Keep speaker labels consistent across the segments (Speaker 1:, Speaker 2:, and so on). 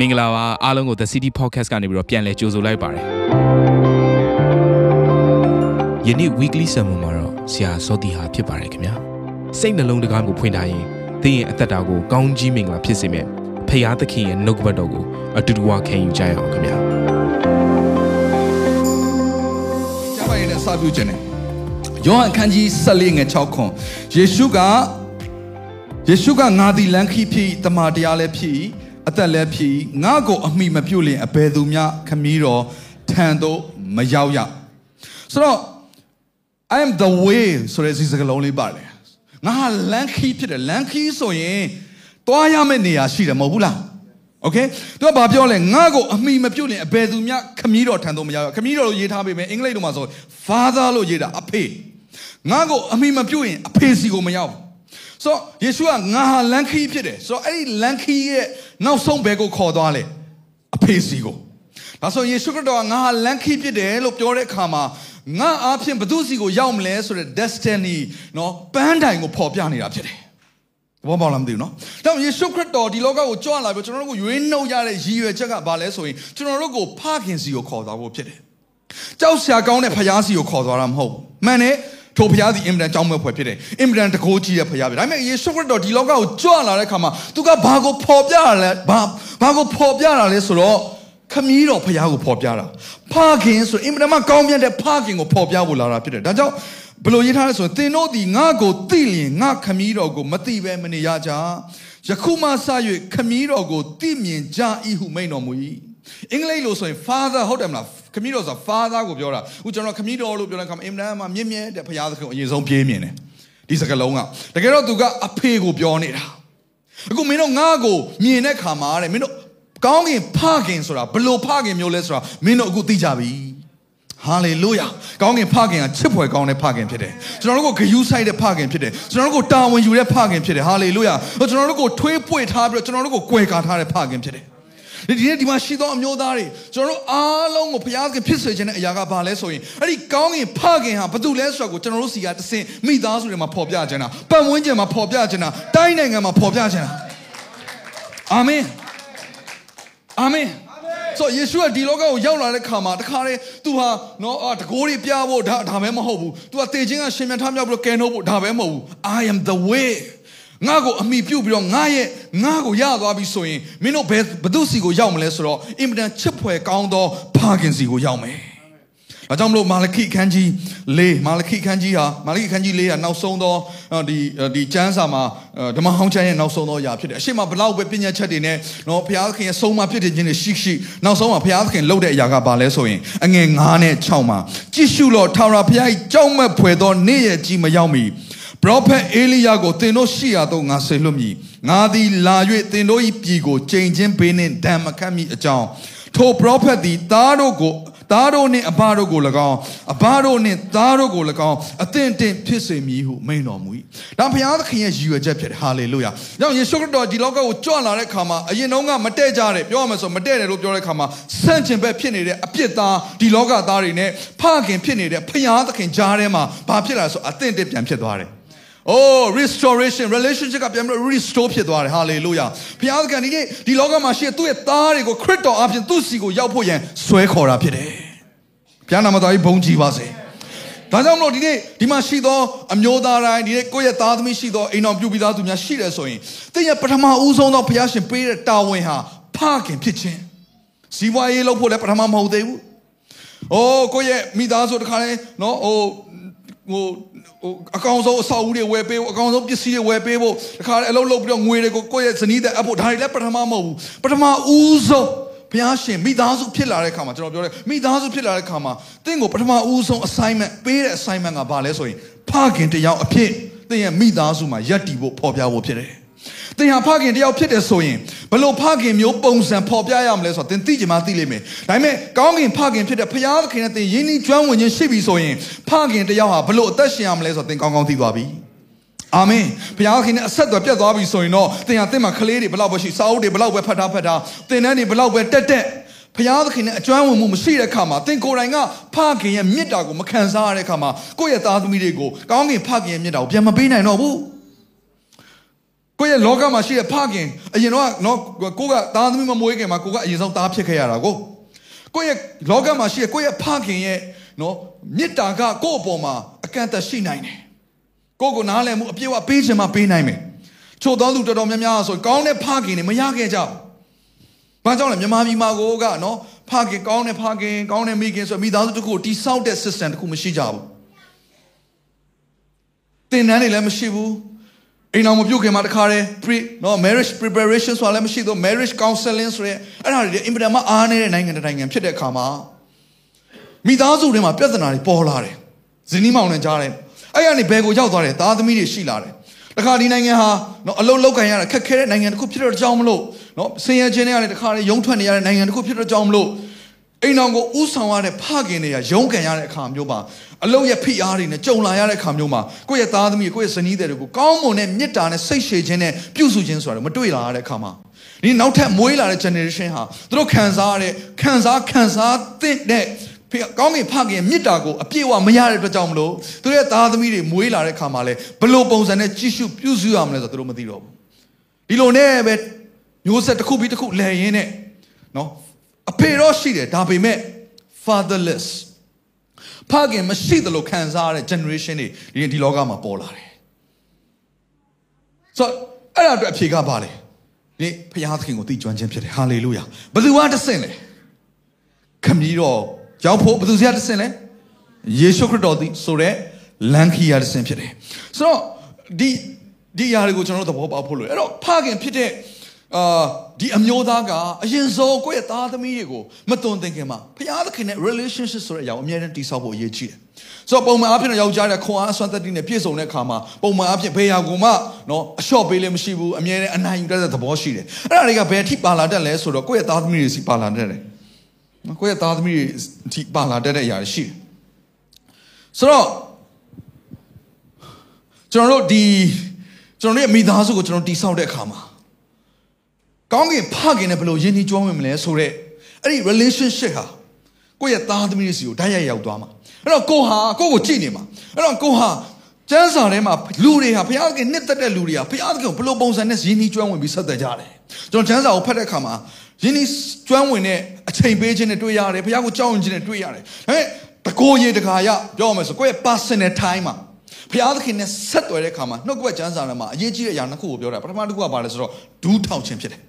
Speaker 1: မင်္ဂလာပါအားလုံးကို The City Podcast ကနေပြီးတော့ပြန်လည်ကြိုဆိုလိုက်ပါတယ်ယနေ့ weekly sermon မှာတော့ဆရာစောတီဟာဖြစ်ပါတယ်ခင်ဗျာစိတ်နှလုံးတကားကိုဖွင့်ထားရင်သင်ရဲ့အသက်တာကိုကောင်းကြီးမင်္ဂလာဖြစ်စေမယ့်ဖရာသခင်ရဲ့နှုတ်ကပတ်တော်ကိုအတူတူဝခံယူကြရအောင်ခင်ဗျာ
Speaker 2: ကျမ်းပါရင်နဲ့စပြုခြင်းနဲ့ယောဟန်ခန်းကြီး14ငယ်6ခွန်ယေရှုကယေရှုကငါသည်လမ်းခီးဖြစ်တမန်တရားလည်းဖြစ် အသက်လည်းဖြစ်ငါကိုအမိမပြုတ်လင်အဘယ်သူမျှခမည်းတော်ထံသို့မရောက်ရဆိုတော့ I am the way ဆိုတဲ့စီစကလုံးလေးပါတယ်ငါဟာလမ်းခီးဖြစ်တယ်လမ်းခီးဆိုရင်တွားရမယ့်နေရာရှိတယ်မဟုတ်ဘူးလားโอเคသူကဘာပြောလဲငါ့ကိုအမိမပြုတ်ရင်အဘယ်သူမျှခမည်းတော်ထံသို့မရောက်ရခမည်းတော်လို့ရေးထားပေးမယ်အင်္ဂလိပ်လိုမှာဆို father လို့ရေးတာအဖေငါ့ကိုအမိမပြုတ်ရင်အဖေစီကိုမရောက် ဆိုတော့ယေရှုကငါဟာလန်ခီဖြစ်တယ်ဆိုတော့အဲ့ဒီလန်ခီရဲ့နောက်ဆုံးဘယ်ကိုခေါ်သွားလဲအဖေစီကိုဒါဆိုယေရှုခရစ်တော်ကငါဟာလန်ခီဖြစ်တယ်လို့ပြောတဲ့အခါမှာငါအားဖြင့်ဘု து စီကိုရောက်မလဲဆိုတဲ့ destiny နော်ပန်းတိုင်ကိုဖော်ပြနေတာဖြစ်တယ်ဘောပေါက်လားမသိဘူးနော်။ဒါကြောင့်ယေရှုခရစ်တော်ဒီလောကကိုကြွလာပြီးကျွန်တော်တို့ကိုရွေးနှုတ်ရတဲ့ရည်ရွယ်ချက်ကဘာလဲဆိုရင်ကျွန်တော်တို့ကိုဖခင်စီကိုခေါ်သွားဖို့ဖြစ်တယ်။ကြောက်စရာကောင်းတဲ့ဖခင်စီကိုခေါ်သွားတာမဟုတ်ဘူး။မှန်တယ်။ ထိုဖခင်စီအင်မတန်ကြောင်းမဲ့ဖွယ်ဖြစ်တယ်အင်မတန်တကိုးကြီးတဲ့ဖခင်ဖြစ်ဒါပေမဲ့ယေရှုခရစ်တော်ဒီလောကကိုကြွလာတဲ့အခါမှာသူကဘာကိုဖော်ပြရလဲဘာဘာကိုဖော်ပြတာလဲဆိုတော့ခမည်းတော်ဖခင်ကိုဖော်ပြတာဖခင်ဆိုအင်မတန်မှကောင်းမြတ်တဲ့ဖခင်ကိုဖော်ပြဖို့လာတာဖြစ်တယ်ဒါကြောင့်ဘယ်လိုရေးထားလဲဆိုရင်သင်တို့ဒီငါကိုသိလျင်ငါခမည်းတော်ကိုမသိဘဲမနေရကြယခုမှစ၍ခမည်းတော်ကိုသိမြင်ကြ၏ဟုမိန်တော်မူ၏ အင်္ဂလိပ်လိုဆိုရင် father ဟုတ်တယ်မလားခမည်းတော်ဆိုတာ father ကိုပြောတာအခုကျွန်တော်ခမည်းတော်လို့ပြောတဲ့အခါမှာအင်မတန်မှမြင့်မြတ်တဲ့ဘုရားသခင်ကိုအရင်ဆုံးပြေးမြင်တယ်ဒီစကားလုံးကတကယ်တော့သူကအဖေကိုပြောနေတာအခုမင်းတို့ငါ့ကိုမြင်တဲ့ခါမှာတဲ့မင်းတို့ကောင်းကင်ဖခင်ဆိုတာဘလို့ဖခင်မျိုးလဲဆိုတာမင်းတို့အခုသိကြပြီဟာလေလုယာကောင်းကင်ဖခင်ကချစ်ဖွယ်ကောင်းတဲ့ဖခင်ဖြစ်တယ်ကျွန်တော်တို့ကိုဂယုဆိုင်တဲ့ဖခင်ဖြစ်တယ်ကျွန်တော်တို့ကိုတာဝန်ယူတဲ့ဖခင်ဖြစ်တယ်ဟာလေလုယာကျွန်တော်တို့ကိုထွေးပွေထားပြီးတော့ကျွန်တော်တို့ကိုကွယ်ကာထားတဲ့ဖခင်ဖြစ်တယ် ဒီနေ့ဒီမှာရှိသောအမျိုးသားတွေကျွန်တော်တို့အားလုံးကိုဘုရားခင်ဖြစ်စေခြင်းတဲ့အရာကဘာလဲဆိုရင်အဲ့ဒီကောင်းကင်ဖခင်ဟာဘာတူလဲဆိုတာကိုကျွန်တော်တို့စီကတဆင်မိသားစုတွေမှာဖော်ပြခြင်းတာပတ်ဝန်းကျင်မှာဖော်ပြခြင်းတာတိုင်းနိုင်ငံမှာဖော်ပြခြင်းတာအာမင်အာမင်ဆိုယေရှုကဒီလောကကိုရောက်လာတဲ့ခါမှာတခါလေ तू ဟာနော်အာတကိုးတွေပြဖို့ဒါဒါပဲမဟုတ်ဘူး तू ကတေခြင်းကရှင်မြတ်ထားမြောက်ပြီးတော့ကယ်နှုတ်ဖို့ဒါပဲမဟုတ်ဘူး I am the way ငါ့ကိုအမိပြုတ်ပြီးတော့ငါရဲ့ငါ့ကိုရသွားပြီဆိုရင်မင်းတို့ဘယ်ဘသူစီကိုရောက်မလဲဆိုတော့အင်မတန်ချစ်ဖွယ်ကောင်းသောဖခင်စီကိုရောက်မယ်။ဒါကြောင့်မလို့မာလခိခန်းကြီး၄မာလခိခန်းကြီးဟာမာလခိခန်းကြီး၄ကနောက်ဆုံးသောဒီဒီကျမ်းစာမှာဓမ္မဟောင်းကျမ်းရဲ့နောက်ဆုံးသောအရာဖြစ်တယ်။အရှိမဘလောက်ပဲပညာချက်တွေနဲ့နော်ဘုရားသခင်ရဲ့ဆုံးမဖြစ်တဲ့ခြင်းတွေရှိရှိနောက်ဆုံးမှာဘုရားသခင်လုပ်တဲ့အရာကဘာလဲဆိုရင်အငယ်9နဲ့6မှာကြည့်ရှုလို့ထာဝရဘုရား၏ကြောက်မက်ဖွယ်သောနေ့ရက်ကြီးမရောက်မီ ပရောဖက်အေလိယကိုသင်တို့ရှိရာသို့ငါဆေလွတ်မည်ငါသည်လာ၍သင်တို့၏ပြည်ကိုချိန်ချင်းပေးနှင့်ဒဏ်မခတ်မည်အကြောင်းထိုပရောဖက်သည်သားတို့ကိုသားတို့နှင့်အဘတို့ကို၎င်းအဘတို့နှင့်သားတို့ကို၎င်းအသင့်တင့်ဖြစ်စေမည်ဟုမိန်တော်မူ၏ဒါဘုရားသခင်ရဲ့ရည်ရွယ်ချက်ဖြစ်တယ်ဟာလေလုယာ။ကြောင့်ယေရှုခရစ်တော်ဒီလောကကိုကြွလာတဲ့ခါမှာအရင်တုန်းကမတည့်ကြတယ်ပြောရမယ်ဆိုမတည့်တယ်လို့ပြောတဲ့ခါမှာဆန့်ကျင်ဘက်ဖြစ်နေတဲ့အပြစ်သားဒီလောကသားတွေနဲ့ဖခင်ဖြစ်နေတဲ့ဘုရားသခင်ကြားထဲမှာဘာဖြစ်လာဆိုအသင့်တင့်ပြန်ဖြစ်သွားတယ် Oh restoration relationship ကပြန်ပြီး restore ဖြစ်သွားတယ် hallelujah ဘုရားသခင်ဒီနေ့ဒီလောကမှာရှိတဲ့သူ့ရဲ့သားတွေကိုခရစ်တော်အပြင်သူ့စီကိုရောက်ဖို့ရန်ဆွဲခေါ်တာဖြစ်တယ်ဘုရားနာမတော်ကြီးဘုန်းကြီးပါစေဒါကြောင့်မလို့ဒီနေ့ဒီမှာရှိသောအမျိုးသားတိုင်းဒီနေ့ကိုယ့်ရဲ့သားသမီးရှိသောအိမ်တော်ပြုပြီးသားသူများရှိတယ်ဆိုရင်သင်ရဲ့ပထမဦးဆုံးသောဘုရားရှင်ပေးတဲ့တာဝန်ဟာဖခင်ဖြစ်ခြင်းဇီဝရေးလုပ်ဖို့လည်းပထမမဟုတ်သေးဘူး။အိုးကိုယ့်ရဲ့မိသားစုတခါလဲနော်ဟို ဟိုဟိုအကောင်ဆုံးအဆောက်အဦတွေဝယ်ပေးဖို့အကောင်ဆုံးပစ္စည်းတွေဝယ်ပေးဖို့တခါလေအလုပ်လုပ်ပြီးတော့ငွေတွေကိုကိုယ့်ရဲ့ဇနီးတဲ့အဖို့ဒါတွေလည်းပထမမဟုတ်ဘူးပထမဦးဆုံးဘုရားရှင်မိသားစုဖြစ်လာတဲ့ခါမှာကျွန်တော်ပြောတယ်မိသားစုဖြစ်လာတဲ့ခါမှာတင့်ကိုပထမဦးဆုံး assignment ပေးတဲ့ assignment ကဘာလဲဆိုရင်ဖခင်တယောက်အဖြစ်တင့်ရဲ့မိသားစုမှာယက်တီဖို့ဖော်ပြဖို့ဖြစ်တယ် သင်ဟာဖခင်တယောက်ဖြစ်တယ်ဆိုရင်ဘလို့ဖခင်မျိုးပုံစံဖော်ပြရမလဲဆိုတော့သင်သိချင်မှသိလိမ့်မယ်။ဒါပေမဲ့ကောင်းကင်ဖခင်ဖြစ်တဲ့ဖခင်သခင်နဲ့သင်ယဉ်ကျေးကျွမ်းဝင်ခြင်းရှိပြီဆိုရင်ဖခင်တယောက်ဟာဘလို့အသက်ရှင်ရမလဲဆိုတော့သင်ကောင်းကောင်းသိသွားပြီ။အာမင်ဘုရားခင်နဲ့အဆက်အသွယ်ပြတ်သွားပြီဆိုရင်တော့သင်ဟာသင်မှာကလေးတွေဘလောက်ပဲရှိစာအုပ်တွေဘလောက်ပဲဖတ်ထားဖတ်ထားသင်တန်းတွေဘလောက်ပဲတက်တက်ဖျားသခင်နဲ့အကျွမ်းဝင်မှုမရှိတဲ့အခါမှာသင်ကိုယ်တိုင်ကဖခင်ရဲ့မြတ်တာကိုမခံစားရတဲ့အခါမှာကိုယ့်ရဲ့သားသမီးတွေကိုကောင်းကင်ဖခင်ရဲ့မြတ်တာကိုပြန်မပေးနိုင်တော့ဘူး ကိုယ့်ရဲ့လောကမှာရှိတဲ့ဖခင်အရင်တော့နော်ကိုကသားသမီးမမွေးခင်မှာကိုကအရင်ဆုံးသားဖြစ်ခဲ့ရတာကိုကိုယ့်ရဲ့လောကမှာရှိတဲ့ကိုယ့်ရဲ့ဖခင်ရဲ့နော်မေတ္တာကကိုယ့်အပေါ်မှာအကန့်အသတ်ရှိနိုင်တယ်ကိုယ့်ကိုနားလည်မှုအပြည့်အဝပေးခြင်းမှပေးနိုင်မယ်ချို့သောလူတော်တော်များများဆိုကောင်းတဲ့ဖခင်တွေမရခဲ့ကြဘူးဘာကြောင့်လဲမြန်မာပြည်မှာကိုကနော်ဖခင်ကောင်းတဲ့ဖခင်ကောင်းတဲ့မိခင်ဆိုမိသားစုတစ်ခုကိုတိဆောက်တဲ့ system တစ်ခုမရှိကြဘူးသင်တန်းတွေလည်းမရှိဘူး အိမ်အောင်မပြုတ်ခင်မှာတခါတည်း pre နော် marriage preparation ဆိုတာလည်းမရှိတော့ marriage counseling ဆိုတဲ့အဲ့ဒါတွေအင်ပဒမအားနေတဲ့နိုင်ငံတစ်နိုင်ငံဖြစ်တဲ့အခါမှာမိသားစုတွေမှာပြဿနာတွေပေါ်လာတယ်ဇနီးမောင်နဲ့ကြားတယ်အဲ့ရနေဘယ်ကိုရောက်သွားတယ်သားသမီးတွေရှိလာတယ်တခါဒီနိုင်ငံဟာနော်အလုံးလောက်ကန်ရတာခက်ခဲတဲ့နိုင်ငံတစ်ခုဖြစ်တော့ကြောင်းမလို့နော်ဆင်းရဲခြင်းတွေကနေတခါတည်းရုံထွက်နေရတဲ့နိုင်ငံတစ်ခုဖြစ်တော့ကြောင်းမလို့ အိမ်အောင်ကိုဥဆောင်ရတဲ့ဖခင်တွေကရုံးကန်ရတဲ့အခါမျိုးမှာအလုတ်ရဲ့ဖိအားတွေနဲ့ကြုံလာရတဲ့အခါမျိုးမှာကိုယ့်ရဲ့သားသမီးကိုယ့်ရဲ့ဇနီးတွေကိုကောင်းမွန်တဲ့မေတ္တာနဲ့စိတ်ရှည်ခြင်းနဲ့ပြုစုခြင်းဆိုတာမတွေ့လာရတဲ့အခါမှာဒီနောက်ထပ်မွေးလာတဲ့ generation ဟာသူတို့ခံစားရတဲ့ခံစားခံစားသင့်တဲ့ဖေကောင်းကင်ဖခင်မေတ္တာကိုအပြည့်အဝမရတဲ့အတွက်ကြောင့်မလို့သူတို့ရဲ့သားသမီးတွေမွေးလာတဲ့အခါမှာလဲဘလို့ပုံစံနဲ့ကြည့်ရှုပြုစုရမလဲဆိုတော့သူတို့မသိတော့ဘူးဒီလိုနဲ့ပဲမျိုးဆက်တစ်ခုပြီးတစ်ခုလဲရင်းနဲ့နော် အဖေတော့ရှိတယ်ဒါပေမဲ့ fatherless ဖခင်မရှိသလိုခံစားရတဲ့ generation တွေဒီဒီလောကမှာပေါ်လာတယ်ဆိုတော့အဲ့ဒါအတွက်အဖြေကပါလေဒီဖခင်သခင်ကိုသိကျွမ်းခြင်းဖြစ်တယ်ဟာလေလုယာဘယ်သူကတဆင့်လဲခမည်းတော်ရောက်ဖို့ဘယ်သူစီကတဆင့်လဲယေရှုခရစ်တော်သည်ဆိုတဲ့လမ်းခီးရတဆင့်ဖြစ်တယ်ဆိုတော့ဒီဒီຢာတွေကိုကျွန်တော်တို့သဘောပေါက်ဖို့လို့အဲ့တော့ဖခင်ဖြစ်တဲ့ အာဒီအမျိုးသားကအရင်ဆုံးကိုယ့်ရဲ့သားသမီးတွေကိုမတွန်သင်ခင်မှာဖခင်သခင်နဲ့ relationship ဆိုတဲ့အရာကိုအမြဲတမ်းတည်ဆောက်ဖို့အရေးကြီးတယ်။ဆိုတော့ပုံမှန်အားဖြင့်ယောက်ျားတဲ့ခွန်အားအစွမ်းသက်တည်နဲ့ပြည့်စုံတဲ့အခါမှာပုံမှန်အားဖြင့်ဘယ်ရာကိုမှနော်အလျှော့ပေးလည်းမရှိဘူးအမြဲတမ်းအနိုင်ယူတတ်တဲ့သဘောရှိတယ်။အဲ့ဒါတွေကဘယ်အထိပါလာတတ်လဲဆိုတော့ကိုယ့်ရဲ့သားသမီးတွေစီပါလာတတ်တယ်။နော်ကိုယ့်ရဲ့သားသမီးတွေအထိပါလာတတ်တဲ့အရာတွေရှိတယ်။ဆိုတော့ကျွန်တော်တို့ဒီကျွန်တော်တို့ရဲ့မိသားစုကိုကျွန်တော်တည်ဆောက်တဲ့အခါမှာ ကောင်းကင်ဖခင်နဲ့ဘယ်လိုယဉ်ကျေးကျွမ်းဝင်မလဲဆိုတော့အဲ့ဒီ relationship ဟာကိုယ့်ရဲ့သားသမီးတွေစီကိုဓာတ်ရိုက်ရောက်သွားမှာအဲ့တော့ကိုဟာကိုကိုကြည့်နေမှာအဲ့တော့ကိုဟာကျမ်းစာထဲမှာလူတွေဟာဘုရားသခင်နှစ်သက်တဲ့လူတွေဟာဘုရားသခင်ကိုဘယ်လိုပုံစံနဲ့ယဉ်ကျေးကျွမ်းဝင်ပြီးဆက်သက်ကြတယ်ကျွန်တော်ကျမ်းစာကိုဖတ်တဲ့အခါမှာယဉ်ကျေးကျွမ်းဝင်တဲ့အချိန်ပေးခြင်းနဲ့တွေ့ရတယ်ဘုရားကိုကြောက်ရွံ့ခြင်းနဲ့တွေ့ရတယ်ဒါပေမဲ့တကိုးရေတကာရပြောရမယ်ဆိုကိုယ့်ရဲ့ personal time မှာဘုရားသခင်နဲ့ဆက်သွယ်တဲ့အခါမှာနှုတ်ကပတ်ကျမ်းစာထဲမှာအရေးကြီးတဲ့အရာနှစ်ခုကိုပြောတာပထမတစ်ခုကဘာလဲဆိုတော့ဒူးထောက်ခြင်းဖြစ်တယ်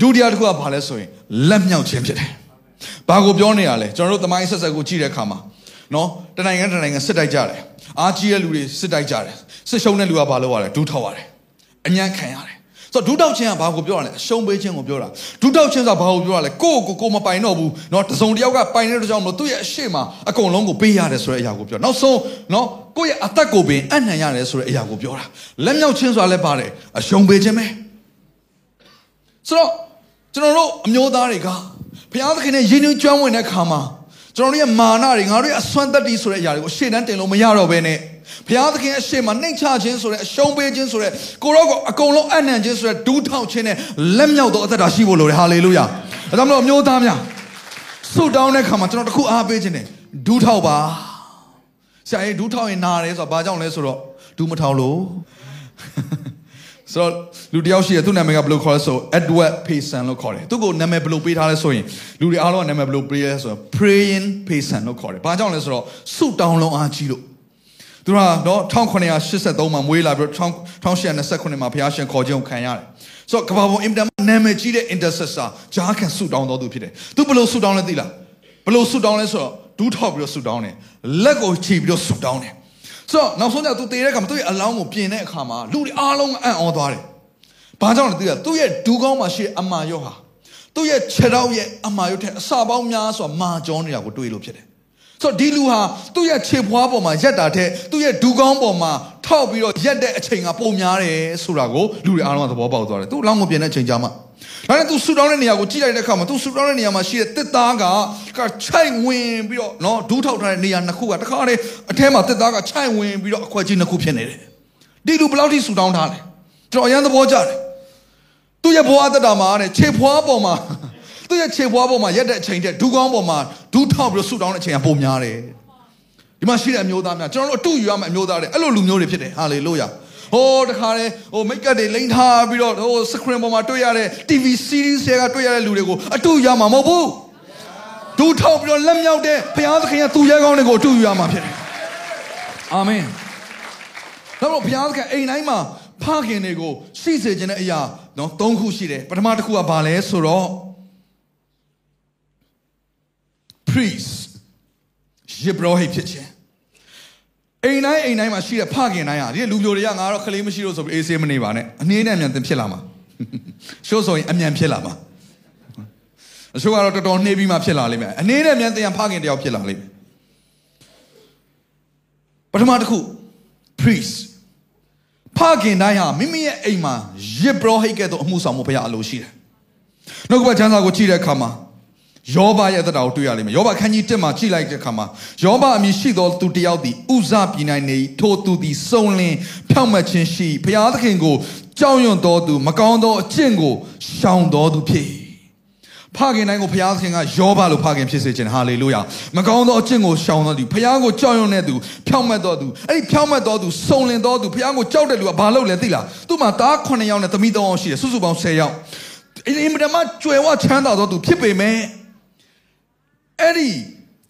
Speaker 2: ဒုတိယတစ်ခုကဘာလဲဆိုရင်လက်မြောက်ခြင်းဖြစ်တယ်။ဘာကိုပြောနေရလဲကျွန်တော်တို့တမိုင်းဆက်ဆက်ကိုကြည့်တဲ့အခါမှာနော်တနိုင်ငံတနိုင်ငံစစ်တိုက်ကြတယ်။အားကြီးတဲ့လူတွေစစ်တိုက်ကြတယ်။စစ်ရှုံးတဲ့လူကဘာလုပ်ရလဲဒူးထောက်ရတယ်။အညံ့ခံရတယ်။ဆိုတော့ဒူးထောက်ခြင်းကဘာကိုပြောရလဲအရှုံးပေးခြင်းကိုပြောတာ။ဒူးထောက်ခြင်းဆိုတာဘာကိုပြောရလဲကိုယ့်ကိုကိုမပိုင်တော့ဘူး။နော်တစုံတစ်ယောက်ကပိုင်တဲ့ကြောင့်မလို့သူ့ရဲ့အရှိမအကုန်လုံးကိုပေးရတယ်ဆိုတဲ့အရာကိုပြော။နောက်ဆုံးနော်ကိုယ့်ရဲ့အသက်ကိုပင်အနှံ့ရတယ်ဆိုတဲ့အရာကိုပြောတာ။လက်မြောက်ခြင်းဆိုတာလည်းပါတယ်အရှုံးပေးခြင်းပဲ။ ဆိုတော့ကျွန်တော်တို့အမျိုးသားတွေကဘုရားသခင်နဲ့ယဉ်ကျေးကျွမ်းဝင်တဲ့ခါမှာကျွန်တော်တို့ရဲ့မာနတွေငါတို့ရဲ့အစွမ်းတတ္တိဆိုတဲ့အရာတွေကိုရှေ့တန်းတင်လို့မရတော့ဘဲနဲ့ဘုရားသခင်ရဲ့ရှေ့မှာနှိမ်ချခြင်းဆိုတဲ့အရှုံးပေးခြင်းဆိုတဲ့ကိုရောကိုအကုန်လုံးအနံ့ခြင်းဆိုတဲ့ဒူးထောက်ခြင်းနဲ့လက်မြောက်သောအသက်တာရှိဖို့လိုတယ်ဟာလေလုယာဒါကြောင့်မလို့အမျိုးသားများဆုတောင်းတဲ့ခါမှာကျွန်တော်တခုအားပေးခြင်းနဲ့ဒူးထောက်ပါဆရာကြီးဒူးထောက်ရင်နာတယ်ဆိုတာဘာကြောင့်လဲဆိုတော့ဒူးမထောက်လို့ ဆိုတော့လူတယောက်ရှိတယ်သူ့နာမည်ကဘယ်လိုခေါ်လဲဆို Edward Payson လို့ခေါ်တယ်သူ့ကိုနာမည်ဘယ်လိုပေးထားလဲဆိုရင်လူတွေအားလုံးကနာမည်ဘယ်လိုပေးလဲဆိုတော့ Praying Payson လို့ခေါ်တယ်။ဘာကြောင့်လဲဆိုတော့ဆုတောင်းလုံးအားကြီးလို့သူကနော်1983မှာမွေးလာပြီး1829မှာဘုရားရှင်ခေါ်ခြင်းကိုခံရတယ်။ဆိုတော့ကမ္ဘာပေါ်အင်တာနာမည်ကြီးတဲ့ intercessor ဂျားခံဆုတောင်းတော်သူဖြစ်တယ်။သူဘယ်လိုဆုတောင်းလဲသိလား။ဘယ်လိုဆုတောင်းလဲဆိုတော့ဒူးထောက်ပြီးတော့ဆုတောင်းတယ်။လက်ကိုခြေပြီးတော့ဆုတောင်းတယ်။ ဆိုတော့နောက်ဆုံးကျသူတည်တဲ့အခါမှာသူ့ရဲ့အလောင်းကိုပြင်တဲ့အခါမှာလူတွေအားလုံးအံ့ဩသွားတယ်။ဘာကြောင့်လဲသိရသူ့ရဲ့ဒူးကောင်းမှာရှိတဲ့အမာယောဟာသူ့ရဲ့ခြေထောက်ရဲ့အမာယောထက်အစာပေါင်းများစွာမာကြောနေတာကိုတွေ့လို့ဖြစ်တယ်။ဆိုတော့ဒီလူဟာသူ့ရဲ့ခြေဖွားပေါ်မှာရက်တာထက်သူ့ရဲ့ဒူးကောင်းပေါ်မှာထောက်ပြီးတော့ရက်တဲ့အချိန်ကပုံများတယ်ဆိုတာကိုလူတွေအားလုံးကသဘောပေါက်သွားတယ်။သူ့အလောင်းကိုပြင်တဲ့အချိန်ကြာမှ ဒါနဲ့ तू ဆူတောင်းတဲ့နေရာကိုကြည့်လိုက်တဲ့အခါမှာ तू ဆူတောင်းတဲ့နေရာမှာရှိတဲ့တစ်သားကကချိုက်ဝင်ပြီးတော့နော်ဒူးထောက်ထားတဲ့နေရာနှစ်ခုကတခါတည်းအထဲမှာတစ်သားကချိုက်ဝင်ပြီးတော့အခွက်ကြီးနှစ်ခုဖြစ်နေတယ်ဒီလူဘယ်လောက်ထိဆူတောင်းထားလဲကျွန်တော်အရန်သဘောကျတယ်သူ့ရဲ့ဘဝအသက်တာမှာတဲ့ခြေဖွားပေါ်မှာသူ့ရဲ့ခြေဖွားပေါ်မှာရက်တဲ့အချိန်တဲ့ဒူးကောင်းပေါ်မှာဒူးထောက်ပြီးတော့ဆူတောင်းတဲ့အချိန်ကပုံများတယ်ဒီမှာရှိတဲ့အမျိုးသားများကျွန်တော်တို့အတူယူရမယ့်အမျိုးသားတွေအဲ့လိုလူမျိုးတွေဖြစ်တယ်ဟာလေလုယာ ဟိုတခါလေဟိုမိတ်ကပ်တွေလိမ့်ထားပြီးတော့ဟို screen ပေါ်မှာတွေ့ရတဲ့ TV series တွေကတွေ့ရတဲ့လူတွေကိုအတူရမှာမဟုတ်ဘူးဒူထောက်ပြီးတော့လက်မြောက်တဲ့ဘုရားသခင်ကသူရဲကောင်းတွေကိုအတူရမှာဖြစ်တယ်အာမင်တော့ဘုရားသခင်အိမ်တိုင်းမှာဖခင်တွေကိုရှိစေခြင်းတဲ့အရာနော်၃ခုရှိတယ်ပထမတစ်ခုကဘာလဲဆိုတော့ priest ယေဘရဟိဖြစ်ခြင်း အိမ်တိုင်းအိမ်တိုင်းမှာရှိတဲ့ဖခင်တိုင်းဟာဒီလူမျိုးတွေကငါတော့ခလေးမရှိလို့ဆိုပြီးအေးဆေးမနေပါနဲ့အနည်းနဲ့အမြန်သင်ဖြစ်လာမှာရှို့ဆိုရင်အမြန်ဖြစ်လာမှာအချို့ကတော့တော်တော်နှေးပြီးမှဖြစ်လာလိမ့်မယ်အနည်းနဲ့အမြန်သင်ဖခင်တယောက်ဖြစ်လာလိမ့်မယ်ပထမတစ်ခု priest ဖခင်တိုင်းဟာမိမိရဲ့အိမ်မှာယေဘရဟိကဲ့သို့အမှုဆောင်မှုဘုရားအလိုရှိတယ်နှုတ်ကပတ်ချမ်းစာကိုကြည့်တဲ့အခါမှာ ယောဘရဲ့အသက်တာကိုတွေ့ရလိမ့်မယ်ယောဘခန်းကြီး1မှာကြည့်လိုက်တဲ့အခါမှာယောဘအမည်ရှိသောသူတစ်ယောက်သည်ဥဇပြည်နိုင်နေထိုသူသည်စုံလင်ဖြောင့်မတ်ခြင်းရှိဘုရားသခင်ကိုကြောက်ရွံ့တော်သူမကောင်းသောအကျင့်ကိုရှောင်တော်သူဖြစ်ဖခင်တိုင်းကိုဘုရားသခင်ကယောဘလို့ဖခင်ဖြစ်စေခြင်းဟာလေလုယာမကောင်းသောအကျင့်ကိုရှောင်တော်သူဘုရားကိုကြောက်ရွံ့တဲ့သူဖြောင့်မတ်တော်သူအဲ့ဒီဖြောင့်မတ်တော်သူစုံလင်တော်သူဘုရားကိုကြောက်တဲ့လူကဘာလုပ်လဲသိလားသူ့မှာသား9ယောက်နဲ့သမီး3ယောက်ရှိတယ်စုစုပေါင်း10ယောက်အင်မတမကြွယ်ဝချမ်းသာတော်သူဖြစ်ပေမဲ့ အဲ့ဒီ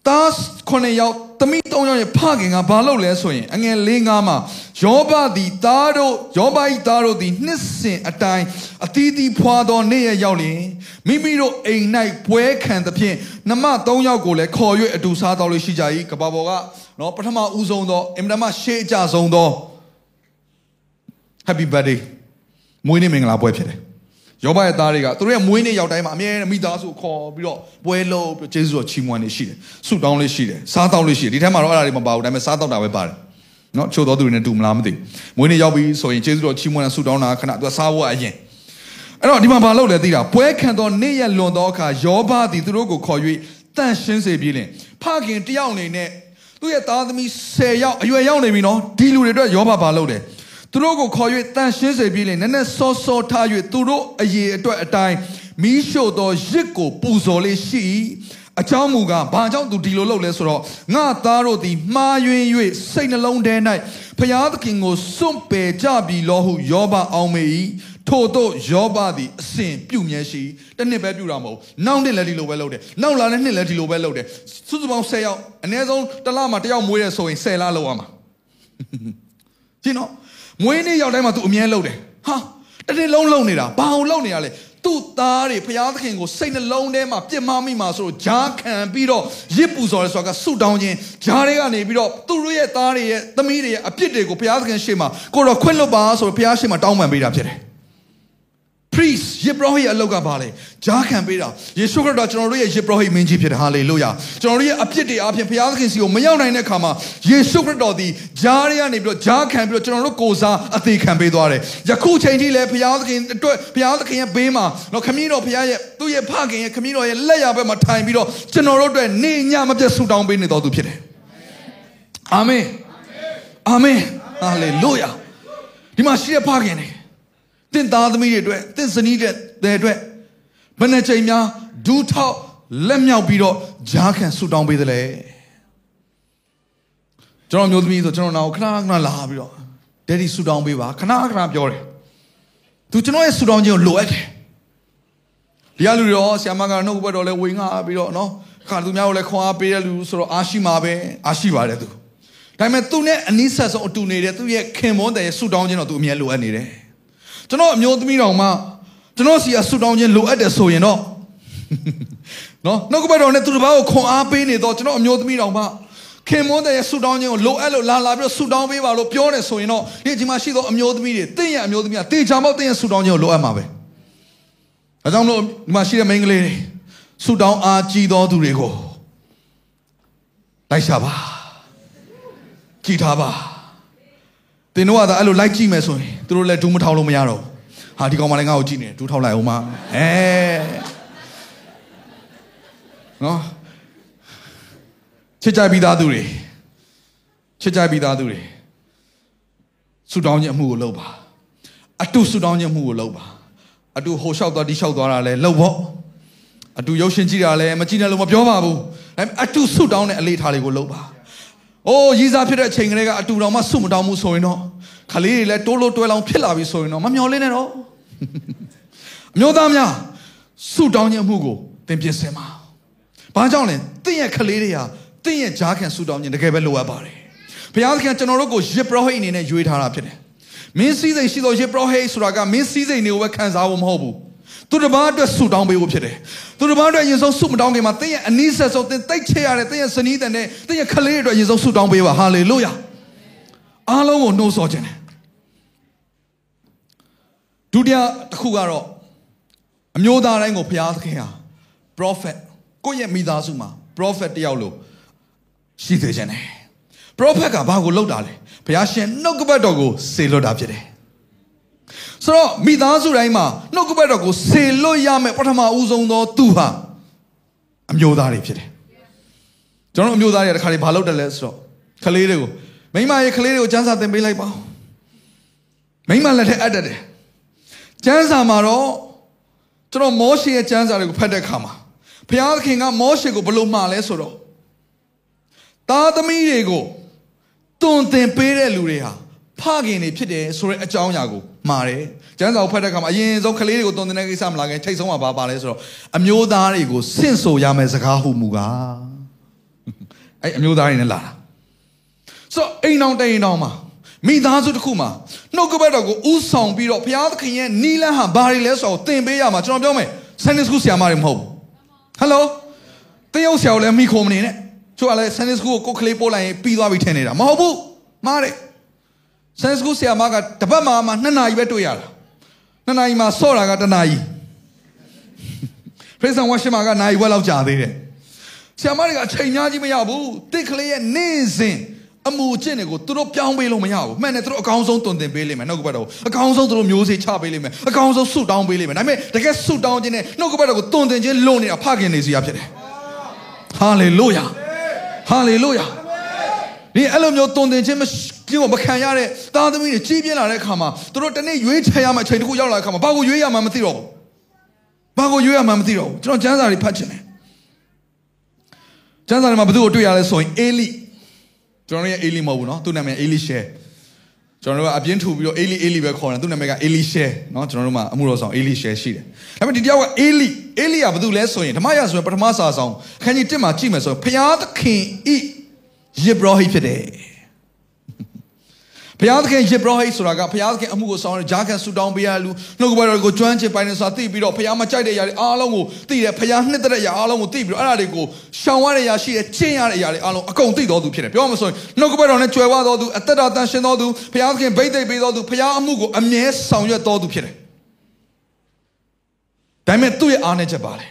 Speaker 2: သား9ယောက်သမီး3ယောက်ရဲ့ဖခင်ကဘာလုပ်လဲဆိုရင်အငယ်၄၅မှာယောဘသည်သားတို့ယောဘ၏သားတို့သည်နှစ်စဉ်အတိုင်းအသီးသီးဖွာသောနေ့ရက်ရောက်လျင်မိမိတို့အိမ်၌ပွဲခံသဖြင့်နမ3ယောက်ကိုလည်းခေါ်၍အတူစားတော်လို့ရှိကြ၏ကဘာပေါ်ကနော်ပထမဦးဆုံးသောအင်မတန်မှရှေးအကြဆုံးသော Happy birthday မွေးနေ့မင်္ဂလာပွဲဖြစ်တယ် ယောဘရဲ့သားတွေကသူတို့ရဲ့မွေးနေ့ရောက်တိုင်းမှာအမြဲတမ်းမိသားစုခေါ်ပြီးတော့ပွဲလုပ်ပြီးကျေးဇူးတော်ချီးမွမ်းနေရှိတယ်ဆုတောင်းလေးရှိတယ်စားတောင်းလေးရှိတယ်ဒီထဲမှာတော့အဲ့ဒါတွေမပါဘူးဒါပေမဲ့စားတောက်တာပဲပါတယ်နော်ချို့တော်သူတွေနဲ့တူမလားမသိဘူးမွေးနေ့ရောက်ပြီဆိုရင်ကျေးဇူးတော်ချီးမွမ်းတာဆုတောင်းတာခဏသူကစားဖို့အရင်အဲ့တော့ဒီမှာဘာလုပ်လဲသိတာပွဲခံတော်နေ့ရက်လွန်သောအခါယောဘသည်သူတို့ကိုခေါ်၍တန့်ရှင်းစေပြီးလင်ဖခင်တယောက်အနေနဲ့သူ့ရဲ့သားသမီး10ယောက်အရွယ်ရောက်နေပြီနော်ဒီလူတွေအတွက်ယောဘဘာလုပ်လဲ သူတို့ကိုခေါ်၍တန်ရှင်းစေပြီးလေနည်းနည်းစောစောထား၍သူတို့အရေးအတွက်အတိုင်းမီးရှို့သောရစ်ကိုပူဇော်လေးရှိအကြောင်းမူကားဘာကြောင့်သူဒီလိုလုပ်လဲဆိုတော့ငါသားတို့သည်မှားယွင်း၍စိတ်နှလုံးထဲ၌ဖျားသခင်ကိုစွန့်ပယ်ကြပြီလောဟုယောဘအောင်မေ၏ထို့သောယောဘသည်အစဉ်ပြုမြဲရှိတစ်နှစ်ပဲပြုတာမဟုတ်နောက်နှစ်လည်းဒီလိုပဲလုပ်တယ်နောက်လာတဲ့နှစ်လည်းဒီလိုပဲလုပ်တယ်စုစုပေါင်း10ယောက်အနည်းဆုံးတစ်လမှာတစ်ယောက်မွေးရဆိုရင်10လလောက်ရမှာရှင်းနော် မွေးနေ့ရောက်တိုင်းမှာ तू အမြဲလှုပ်တယ်ဟာတစ်နေ့လုံးလှုပ်နေတာဘာအောင်လှုပ်နေရလဲသူ့သားတွေဘုရားသခင်ကိုစိတ်နှလုံးထဲမှာပြစ်မှားမိမှာဆိုတော့ဂျားခံပြီးတော့ရစ်ပူစော်ရဲဆိုတာကဆုတောင်းခြင်းဂျားတွေကနေပြီးတော့သူတို့ရဲ့သားတွေရဲ့သမီးတွေရဲ့အပြစ်တွေကိုဘုရားသခင်ရှေ့မှာကိုတော့ခွင့်လွတ်ပါဆိုတော့ဘုရားရှေ့မှာတောင်းပန်ပေးတာဖြစ်တယ် priest ယေဘရဟိအလောက်ကပါလေဂျားခံပေးတာယေရှုခရစ်တော်ကျွန်တော်တို့ရဲ့ယေဘရဟိမင်းကြီးဖြစ်တယ်ဟာလေလုယာကျွန်တော်တို့ရဲ့အပြစ်တွေအပြင်ဘုရားသခင်စီကိုမရောက်နိုင်တဲ့အခါမှာယေရှုခရစ်တော်သည်ဂျားတွေကနေပြီးတော့ဂျားခံပြီးတော့ကျွန်တော်တို့ကိုယ်စားအသေးခံပေးသွားတယ်ယခုချိန်ထိလည်းဘုရားသခင်အတွက်ဘုရားသခင်ရဲ့ဘေးမှာတော့ခမည်းတော်ဘုရားရဲ့သူ့ရဲ့ဖခင်ရဲ့ခမည်းတော်ရဲ့လက်ရဘက်မှာထိုင်ပြီးတော့ကျွန်တော်တို့အတွက်နေညမပြတ်ဆုတောင်းပေးနေတော်သူဖြစ်တယ်အာမင်အာမင်ဟာလေလုယာဒီမှာရှိတဲ့ဖခင်တွေ တင့်သားသမီးတွေအတွက်တင့်ဇနီးတွေအတွက်ဘယ်နှချိန်များဒူးထောက်လက်မြောက်ပြီးတော့ဂျားခံဆူတောင်းပေးသလဲကျွန်တော်မျိုးသမီးဆိုကျွန်တော်နောက်ခဏခဏလာပြီးတော့ဒက်ဒီဆူတောင်းပေးပါခဏခဏပြောတယ်သူကျွန်တော်ရဲ့ဆူတောင်းခြင်းကိုလိုအပ်တယ်ဒီကလူတွေရောဆီယမကနှုတ်ဘက်တော့လဲဝေငှပြီးတော့နော်ခါသူများကိုလည်းခွန်အားပေးတဲ့လူဆိုတော့အားရှိမှာပဲအားရှိပါတယ်သူဒါပေမဲ့သူနဲ့အနီးဆက်ဆုံးအတူနေတဲ့သူရဲ့ခင်မွန်းတဲ့ဆူတောင်းခြင်းတော့သူအမြဲလိုအပ်နေတယ် ကျွန်တော်အမျိုးသမီးတော်မှကျွန်တော်စီအဆူတောင်းခြင်းလိုအပ်တယ်ဆိုရင်တော့နော်နှုတ်ကပတ်တော်နဲ့သူတစ်ပါးကိုခွန်အားပေးနေတော့ကျွန်တော်အမျိုးသမီးတော်မှခင်မွန်းတဲ့ဆူတောင်းခြင်းကိုလိုအပ်လို့လာလာပြီးတော့ဆူတောင်းပေးပါလို့ပြောနေဆိုရင်တော့ဒီဒီမှာရှိသောအမျိုးသမီးတွေတင့်ရဲ့အမျိုးသမီးကတေချာမောက်တင့်ရဲ့ဆူတောင်းခြင်းကိုလိုအပ်မှာပဲဒါကြောင့်မလို့ဒီမှာရှိတဲ့မိန်းကလေးတွေဆူတောင်းအားကြီးသောသူတွေကိုလိုက်ရှာပါကြည်ထားပါ သင်တို့ကသာအဲ့လိုလိုက်ကြည့်မယ်ဆိုရင်သူတို့လည်းဒူးမထောက်လို့မရတော့ဟာဒီကောင်မလေးငါ့ကိုကြည့်နေဒူးထောက်လိုက်အောင်မအဲနော်ချစ်ကြပြီးသားသူတွေချစ်ကြပြီးသားသူတွေဆူတောင်းခြင်းအမှုကိုလုပ်ပါအတူဆူတောင်းခြင်းအမှုကိုလုပ်ပါအတူဟိုလျှောက်သွားဒီလျှောက်သွားတာလဲလုပ်ဖို့အတူရုပ်ရှင်ကြည့်တာလဲမကြည့်နဲ့လို့မပြောပါဘူးဒါပေမဲ့အတူဆူတောင်းတဲ့အလေးထားလေးကိုလုပ်ပါ။ အိုးရည်စားဖြစ်တဲ့အချိန်ကလေးကအတူတော်မှဆုမတောင်းမှုဆိုရင်တော့ခလေးတွေလည်းတိုးလို့တွဲလောင်းဖြစ်လာပြီဆိုရင်တော့မမျော်လင့်နဲ့တော့။အမျိုးသားများဆုတောင်းခြင်းမှုကိုသင်ပြင်ဆင်ပါ။ဘာကြောင့်လဲ။တင့်ရဲ့ခလေးတွေဟာတင့်ရဲ့ဂျားခံဆုတောင်းခြင်းတကယ်ပဲလိုအပ်ပါတယ်။ဘုရားသခင်ကျွန်တော်တို့ကိုယစ်ပရောဟိတ်အနေနဲ့ရွေးထားတာဖြစ်တယ်။မင်းစည်းစိမ်ရှိသောယစ်ပရောဟိတ်ဆိုတာကမင်းစည်းစိမ်တွေကိုပဲခံစားဖို့မဟုတ်ဘူး။ သူတစ်ပါးအတွက်ဆုတောင်းပေးဖို့ဖြစ်တယ်။သူတစ်ပါးအတွက်ရင်ဆုံးဆုမတောင်းခင်မှာတင်းရဲ့အနီးဆက်ဆုံးတင်းတိတ်ချရတဲ့တင်းရဲ့စနီးတဲ့နဲ့တင်းရဲ့ခလေးတွေအတွက်ရင်ဆုံးဆုတောင်းပေးပါဟာလေလုယာ။အားလုံးကိုနှိုးဆော်ခြင်းတယ်။ဒုတိယတစ်ခုကတော့အမျိုးသားတိုင်းကိုဘုရားသခင်ဟာ prophet ကိုယ့်ရဲ့မိသားစုမှာ prophet တယောက်လို့ရှိသေးခြင်းတယ်။ prophet ကဘာကိုလုပ်တာလဲ။ဘုရားရှင်နှုတ်ကပတ်တော်ကိုစေလွတ်တာဖြစ်တယ်။ ဆိုတော့မိသားစုတိုင်းမှာနှုတ်ကပတ်တော်ကိုစေလွတ်ရမယ်ပထမဦးဆုံးသောသူဟာအမျိုးသားတွေဖြစ်တယ်။ကျွန်တော်တို့အမျိုးသားတွေတခါလေဘာလုပ်တယ်လဲဆိုတော့ကလေးတွေကိုမိမရဲ့ကလေးတွေကိုစမ်းစာသင်ပေးလိုက်ပါဦး။မိမလက်ထက်အပ်တတ်တယ်။စမ်းစာမှာတော့ကျွန်တော်မောရှေရဲ့စမ်းစာတွေကိုဖတ်တဲ့အခါမှာဘုရားသခင်ကမောရှေကိုဘယ်လိုမှာလဲဆိုတော့သားသမီးတွေကိုတွန်တင်ပေးတဲ့လူတွေဟာဖခင်တွေဖြစ်တယ်ဆိုတဲ့အကြောင်းအရာကို မှာတယ်။ကျမ်းစာကိုဖတ်တဲ့အခါမှာအရင်ဆုံးကလေးတွေကိုတွန်တင်တဲ့ကိစ္စမလာခင်ထိတ်ဆုံးမှာဘာပါလဲဆိုတော့အမျိုးသားတွေကိုစင့်ဆိုရမယ့်စကားဟုမူကားအဲ့အမျိုးသားတွေနဲ့လာတာ။ဆိုတော့အိမ်အောင်တိန်အောင်မှာမိသားစုတစ်ခုမှာနှုတ်ကပတ်တော်ကိုဥဆောင်ပြီးတော့ဘုရားသခင်ရဲ့နီလန်းဟာဘာတွေလဲဆိုတော့သင်ပေးရမှာကျွန်တော်ပြောမယ်ဆန်နစ်စကူဆရာမတွေမဟုတ်ဘူးဟယ်လိုတယောက်ဆရာကိုလည်းမိခုံမနေနဲ့ချို့ကလည်းဆန်နစ်စကူကိုကိုယ်ကလေးပို့လိုက်ရင်ပြီးသွားပြီထင်နေတာမဟုတ်ဘူးမားတယ် ဆန်နစ်စကူဆရာမကတပတ်မှမှနှစ်နာရီပဲတွေ့ရတာနှစ်နာရီမှဆော့တာကတစ်နာရီဖေးဆန်ဝါရှမာကနာရီဝက်လောက်ကြာသေးတယ်ဆရာမတွေကအချိန်များကြီးမရဘူးတစ်ကလေးရဲ့နေ့စဉ်အမှုအကျင့်တွေကိုသူတို့ပြောင်းပေးလို့မရဘူးမှန်တယ်သူတို့အကောင်းဆုံးတွင်တင်ပေးလိမ့်မယ်နှုတ်ကပတ်တော်အကောင်းဆုံးသူတို့မျိုးစေ့ချပေးလိမ့်မယ်အကောင်းဆုံးဆုတောင်းပေးလိမ့်မယ်ဒါပေမဲ့တကယ်ဆုတောင်းခြင်းနဲ့နှုတ်ကပတ်တော်ကိုတွင်တင်ခြင်းလွန်နေတာဖခင်နေစီရဖြစ်တယ်ဟာလေလုယာဟာလေလုယာဒီအဲ့လိုမျိုးတွင်တင်ခြင်း ကျင့်ကိုမခံရတဲ့သားသမီးတွေကြီးပြင်းလာတဲ့အခါမှာသူတို့တနေ့ရွေးချယ်ရမယ့်အချိန်တစ်ခုရောက်လာတဲ့အခါမှာဘာကိုရွေးရမှန်းမသိတော့ဘူး။ဘာကိုရွေးရမှန်းမသိတော့ဘူး။ကျွန်တော်ကျမ်းစာတွေဖတ်ချင်တယ်။ကျမ်းစာတွေမှာဘယ်သူကိုတွေ့ရလဲဆိုရင်အေလိကျွန်တော်ရဲ့အေလိမဟုတ်ဘူးနော်။သူ့နာမည်အေလိရှဲ။ကျွန်တော်တို့ကအပြင်းထူပြီးတော့အေလိအေလိပဲခေါ်တယ်။သူ့နာမည်ကအေလိရှဲနော်။ကျွန်တော်တို့မှာအမှုတော်ဆောင်အေလိရှဲရှိတယ်။ဒါပေမဲ့ဒီတယောက်ကအေလိအေလိကဘယ်သူလဲဆိုရင်ဓမ္မရဆိုရင်ပထမစာဆောင်ခန်းကြီး1မှာကြည့်မယ်ဆိုရင်ဖျားသခင်ဤယေဘရဟိဖြစ်တယ်။ ဘုရားသခင်ယေဘရဟိဆိုတာကဘုရားသခင်အမှုကိုဆောင်ရဂျာကန်ဆူတောင်းပေးရလူနှုတ်ကပတ်တော်ကိုကျွမ်းကျင်ပိုင်နေဆိုတာသိပြီးတော့ဘုရားမကြိုက်တဲ့အရာတွေအားလုံးကိုသိတယ်ဘုရားနှစ်သက်တဲ့အရာအားလုံးကိုသိပြီးတော့အဲ့ဒါတွေကိုရှောင်ရတဲ့အရာရှိတယ်ကျင့်ရတဲ့အရာတွေအားလုံးအကုန်သိတော်သူဖြစ်တယ်ပြောမှဆိုရင်နှုတ်ကပတ်တော်နဲ့ကြွယ်ဝတော်သူအသက်တော်တန်ရှင်တော်သူဘုရားသခင်ဗိတ်သိက်ပေးတော်သူဘုရားအမှုကိုအမြဲဆောင်ရွက်တော်သူဖြစ်တယ်ဒါပေမဲ့သူ့ရဲ့အားနည်းချက်ပါလေ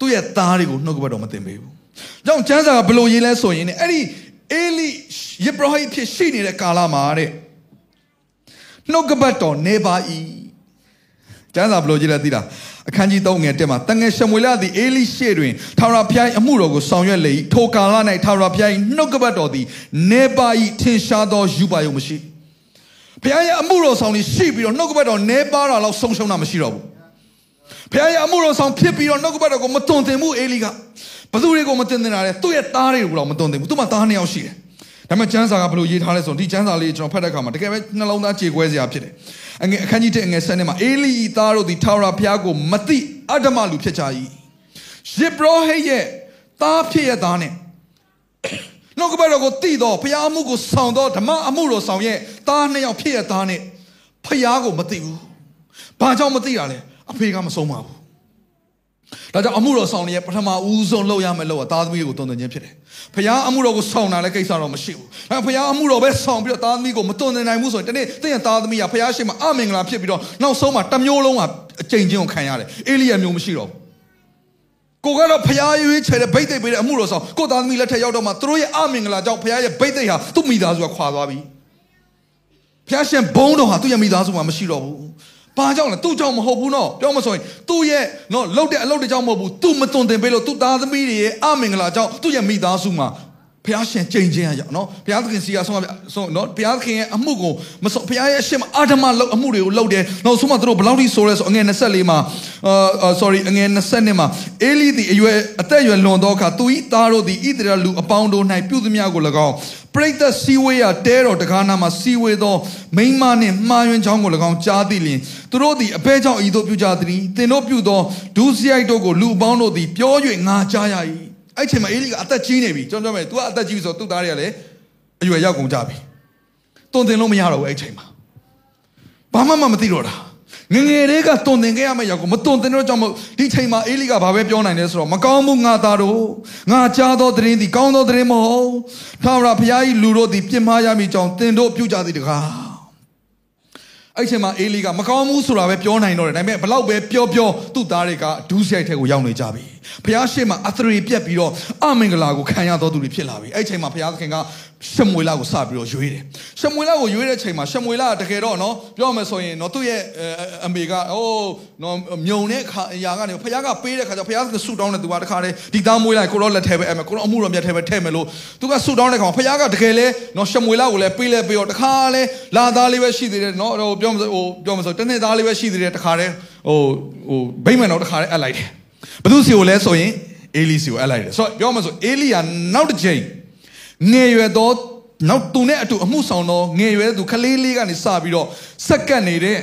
Speaker 2: သူ့ရဲ့သားတွေကိုနှုတ်ကပတ်တော်မတင်ပေးဘူး။ကြောင့်ကျမ်းစာကဘလို့ရေးလဲဆိုရင်အဲ့ဒီ အေလိယေဘရဟိဖြစ်ရှိနေတဲ့ကာလမှာတဲ့နှုတ်ကပတ်တော်နေပါ၏ကျမ်းစာဘလို့ကြည့်လဲသိလားအခန်းကြီး3ငယ်1မှာတငယ်ရှမွေလသည်အေလိရှေတွင်ထာဝရဘုရားအမှုတော်ကိုဆောင်ရွက်လေ၏ထိုကာလ၌ထာဝရဘုရားနှုတ်ကပတ်တော်သည်နေပါ၏ထင်ရှားသောယူပါယုံမရှိဘုရားရဲ့အမှုတော်ဆောင်လေးရှိပြီးတော့နှုတ်ကပတ်တော်နေပါတာလောက်ဆုံးရှုံးတာမရှိတော့ဘူး ဘုရားရဲ့အမှုတော်ဆောင်ဖြစ်ပြီးတော့နှုတ်ကပတ်တော်ကိုမတွန်သင်ဘူးအေလိကဘသူတွေကိုမတင်တင်တာလဲသူ့ရဲ့သားတွေကိုတော့မတွန်သင်ဘူးသူ့မှာသားနှစ်ယောက်ရှိတယ်ဒါပေမဲ့ကျမ်းစာကဘယ်လိုရေးထားလဲဆိုတော့ဒီကျမ်းစာလေးကျွန်တော်ဖတ်တဲ့အခါမှာတကယ်ပဲနှလုံးသားကြေကွဲစရာဖြစ်တယ်အငယ်အခန်းကြီး1အငယ်7မှာအေလိဤသားတို့သည်ထာဝရဘုရားကိုမသိအတ္တမလူဖြစ်ကြ၏ယေဘရဟိရဲ့သားဖြစ်ရဲ့သားနဲ့နှုတ်ကပတ်တော်ကိုသိတော့ဘုရားအမှုကိုဆောင်တော့ဓမ္မအမှုတော်ဆောင်ရဲ့သားနှစ်ယောက်ဖြစ်ရဲ့သားနဲ့ဘုရားကိုမသိဘူးဘာကြောင့်မသိတာလဲ အဖေကမဆုံးပါဘူးဒါကြောင့်အမှုတော်ဆောင်ရဲ့ပထမဦးဆုံးလုပ်ရမယ့်လုပ်ကသားသမီးကိုတုံ့တင်ခြင်းဖြစ်တယ်။ဖခင်အမှုတော်ကိုဆောင်တာလည်းကိစ္စတော့မရှိဘူး။အဲဖခင်အမှုတော်ပဲဆောင်ပြီးတော့သားသမီးကိုမတုံ့တင်နိုင်ဘူးဆိုရင်တနေ့တင့်ရဲ့သားသမီးကဖခင်ရှိမှအမင်္ဂလာဖြစ်ပြီးတော့နောက်ဆုံးမှာတမျိုးလုံးကအကြိမ်ချင်းကိုခံရတယ်။အေလိယမျိုးမရှိတော့ဘူး။ကိုကတော့ဖခင်ရွေးချယ်တဲ့ဗိတ်သိက်ပေးတဲ့အမှုတော်ဆောင်ကိုသားသမီးလက်ထက်ရောက်တော့မှသူတို့ရဲ့အမင်္ဂလာကြောင့်ဖခင်ရဲ့ဗိတ်သိက်ဟာသူ့မိသားစုကခွာသွားပြီ။ဖခင်ရှင်ဘုန်းတော်ဟာသူ့ရဲ့မိသားစုမှာမရှိတော့ဘူး။ ဘာကြောင့်လဲသူ့ကြောင့်မဟုတ်ဘူးနော်ပြောမဆိုရင်သူ့ရဲ့နော်လှုပ်တဲ့အလုပ်တွေကြောင့်မဟုတ်ဘူးသူမသွန်သင်ပေးလို့သူ့သားသမီးတွေရဲ့အမင်္ဂလာကြောင့်သူ့ရဲ့မိသားစုမှာ ဘုရားရှင်ကြိမ်ချင်းရအောင်နော်ဘုရားသခင်စီကဆုံးဆုံးနော်ဘုရားသခင်ရဲ့အမှုကိုမဆုံးဘုရားရဲ့အရှင်မအာဓမလောက်အမှုတွေကိုလုပ်တယ်နောက်ဆုံးမှသူတို့ဘယ်လောက်ထိဆိုရဲဆိုအငယ်24မှာအာ sorry အငယ်20မှာအေလိသည်အရွယ်အသက်အရွယ်လွန်သောအခါသူ၏သားတို့သည်ဣသရေလလူအပေါင်းတို့၌ပြုသမျှကို၎င်းပရိသတ်စီဝေးရတဲတော်တကားနာမှာစီဝေးသောမိန်းမနှင့်မှားယွင်းချောင်းကို၎င်းကြားသိလျင်သူတို့သည်အဘဲကြောင့်ဤသို့ပြုကြသည်သင်တို့ပြုသောဒုစရိုက်တို့ကိုလူအပေါင်းတို့သည်ပြော၍ငါကြားရ၏ အဲ့ချိန်မှာအေလိကအသက်ကြီးနေပြီကျွန်တော်ပြောမယ် तू ကအသက်ကြီးပြီဆိုတော့သူ့သားတွေကလည်းအရွယ်ရောက်ကုန်ကြပြီတုံတင်လို့မရတော့ဘူးအဲ့ချိန်မှာဘာမှမမသိတော့တာငငယ်လေးကတုံတင်ခဲ့ရမယ့်ရောက်ကိုမတုံတင်တော့ကြောင့်မို့ဒီချိန်မှာအေလိကဘာပဲပြောနိုင်လဲဆိုတော့မကောင်းမှုငါသားတို့ငါကြားသောသတင်းသည်ကောင်းသောသတင်းမဟုတ်ထာဝရဘုရား၏လူတို့သည်ပြစ်မှားရမည်ကြောင့်တင်တို့ပြုကြသည်တကားအဲ့ချိန်မှာအေလီကမကောင်းဘူးဆိုတာပဲပြောနိုင်တော့တယ်ဒါပေမဲ့ဘလောက်ပဲပြောပြောသူ့သားတွေကဒူးဆိုင်ထဲကိုရောက်နေကြပြီ ဘုရားရှေ့မှာအသရေပြက်ပြီးတော့အမင်္ဂလာကိုခံရတော်သူတွေဖြစ်လာပြီအဲ့ချိန်မှာဘုရားသခင်ကရှမွေလကိုစပြီးတော့ရွေးတယ်ရှမွေလကိုရွေးတဲ့ချိန်မှာရှမွေလကတကယ်တော့နော်ပြောမယ်ဆိုရင်နော်သူ့ရဲ့အမေကအိုးနော်မြုံတဲ့ခါအရာကနေဘုရားကပေးတဲ့ခါကျဘုရားကဆူတောင်းတဲ့သူကတခါတည်းဒီသားမွေးလိုက်ကိုတော့လက်ထဲပဲအဲ့မယ်ကိုတော့အမှုတော်မြတ်ထဲပဲထဲမယ်လို့သူကဆူတောင်းတဲ့ခါဘုရားကတကယ်လဲနော်ရှမွေလကိုလည်းပေးလဲပေးတော့တခါလဲလာသားလေးပဲရှိသေးတယ်နော်ဟိုပြောမစဟိုပြောမစတနေ့သားလေးပဲရှိသေးတယ်တခါတည်းဟိုဟိုဗိမ္မာန်တော်တခါတည်းအပ်လိုက်တယ် ဘသူစီကိုလဲဆိုရင်အေလိစီကိုအပ်လိုက်တယ်ဆိုတော့ပြောမှဆိုအေလိယာနောက်တစ်ချိန်ငယ်ရွယ်သောနောက်သူနဲ့အတူအမှုဆောင်သောငယ်ရွယ်သူခလေးလေးကနေစပြီးတော့စက္ကန့်နေတဲ့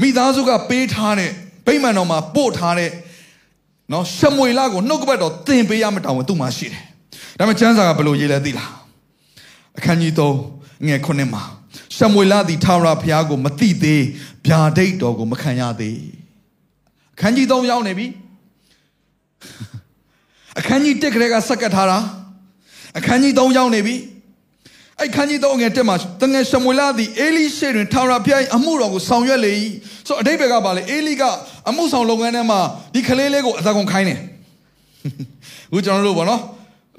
Speaker 2: မိသားစုကပေးထားတဲ့ဗိမာန်တော်မှာပို့ထားတဲ့နော်ရှမွေလကိုနှုတ်ကပတ်တော်သင်ပေးရမတောင်းဝင်သူ့မှာရှိတယ်ဒါပေမဲ့ကျမ်းစာကဘယ်လိုရေးလဲသိလားအခန်းကြီး3ငယ်9မှာရှမွေလသည်ထာဝရဘုရားကိုမသိသေးဗျာဒိတ်တော်ကိုမခံရသေးအခန်းကြီး3ရောက်နေပြီ အခန်းကြီး1ကလေးကစက္ကတ်ထားတာအခန်းကြီး3ရောက်နေပြီအဲ့ခန်းကြီး3ငယ်တက်မှာတငယ်ရှမွေလသည်အေလိရှေတွင်ထာဝရဘုရားအမှုတော်ကိုဆောင်ရွက်လေ၏ဆိုအတိတ်ဘက်ကပါလေအေလိကအမှုဆောင်လုပ်ငန်းထဲမှာဒီကလေးလေးကိုအသာကုန်ခိုင်းတယ်အခုကျွန်တော်တို့ပေါ့နော်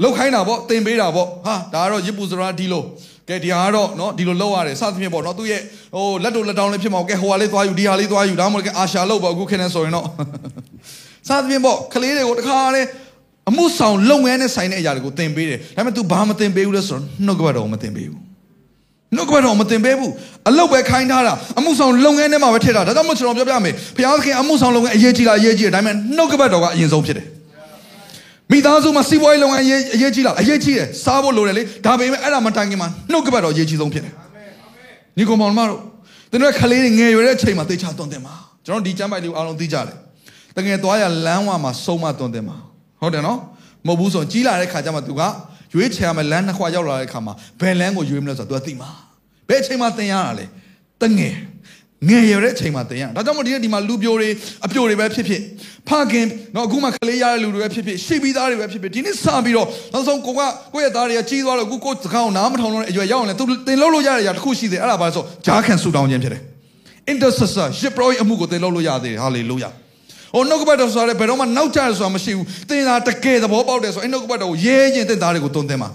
Speaker 2: လောက်ခိုင်းတာပေါ့တင်ပေးတာပေါ့ဟာဒါကတော့ရစ်ပူစရာဒီလိုကဲဒီဟာကတော့နော်ဒီလိုလောက်ရတယ်စသဖြင့်ပေါ့နော်သူရဲ့ဟိုလက်တို့လက်တောင်းလေးဖြစ်မှာကဲဟိုဟာလေးသွားယူဒီဟာလေးသွားယူဒါမှမဟုတ်ကဲအာရှာလောက်ပေါ့အခုခင်းနေဆိုရင်တော့ စသဖြင့်ပေါ့ကလေးတွေကိုတခါလေးအမှုဆောင်လုပ်ငန်းနဲ့ဆိုင်တဲ့အရာတွေကိုသင်ပေးတယ်ဒါပေမဲ့ तू ဘာမသင်ပေးဘူးလဲဆိုတော့နှုတ်ကပတ်တော်မသင်ပေးဘူးနှုတ်ကပတ်တော်မသင်ပေးဘူးအလုပ်ပဲခိုင်းထားတာအမှုဆောင်လုပ်ငန်းထဲမှာပဲထည့်တာဒါကြောင့်မို့ကျွန်တော်ပြောပြမယ်ဘုရားသခင်အမှုဆောင်လုပ်ငန်းအရေးကြီးလားအရေးကြီးတယ်ဒါပေမဲ့နှုတ်ကပတ်တော်ကအရင်ဆုံးဖြစ်တယ်မိသားစုမှာစီးပွားရေးလုပ်ငန်းအရေးအရေးကြီးလားအရေးကြီးတယ်စားဖို့လိုတယ်လေဒါပေမဲ့အဲ့ဒါမတိုင်ခင်မှာနှုတ်ကပတ်တော်အရေးကြီးဆုံးဖြစ်တယ်ညီကောင်မောင်မတို့သူတို့ခလေးငယ်ရွယ်တဲ့အချိန်မှာသိချသွန်တယ်မှာကျွန်တော်ဒီကျမ်းပိုက်လေးကိုအားလုံးသိကြတယ် တကယ်သွားရလမ်းဝမှာဆုံးမသွန်တယ်မှာဟုတ်တယ်နော်မဟုတ်ဘူးဆိုကြီးလာတဲ့ခါကျမှ तू ကရွေးချယ်ရမယ်လမ်းနှစ်ခွရောက်လာတဲ့ခါမှာဘယ်လမ်းကိုရွေးမလဲဆိုတော့ तू သိမှာဘယ်အချိန်မှသင်ရတာလဲတငယ်ငယ်ရတဲ့အချိန်မှာသင်ရဒါကြောင့်မို့ဒီနေ့ဒီမှာလူပြိုတွေအပြိုတွေပဲဖြစ်ဖြစ်ဖခင်တော့အခုမှကလေးရတဲ့လူတွေပဲဖြစ်ဖြစ်ရှိပြီးသားတွေပဲဖြစ်ဖြစ်ဒီနေ့စပြီးတော့နောက်ဆုံးကိုကကိုယ့်ရဲ့သားတွေကကြီးသွားတော့အခုကိုယ်စကားကိုနားမထောင်တော့တဲ့အရွယ်ရောက်ရင်သူသင်လို့လို့ရတဲ့အရာတစ်ခုရှိတယ်အဲ့ဒါဘာလဲဆိုဂျားခံဆူတောင်းခြင်းဖြစ်တယ် intercessor ရှစ်ပရောအမှုကိုသင်လို့လို့ရသေးတယ် hallelujah ဟိုနှုတ်ကပတ်တော်ဆိုရဲဘယ်တော့မှနောက်ကျရဆိုတာမရှိဘူးသင်သာတကယ်သဘောပေါက်တယ်ဆိုအဲ့နှုတ်ကပတ်တော်ကိုရဲရင်သင်သားတွေကိုတုံသင်ပါ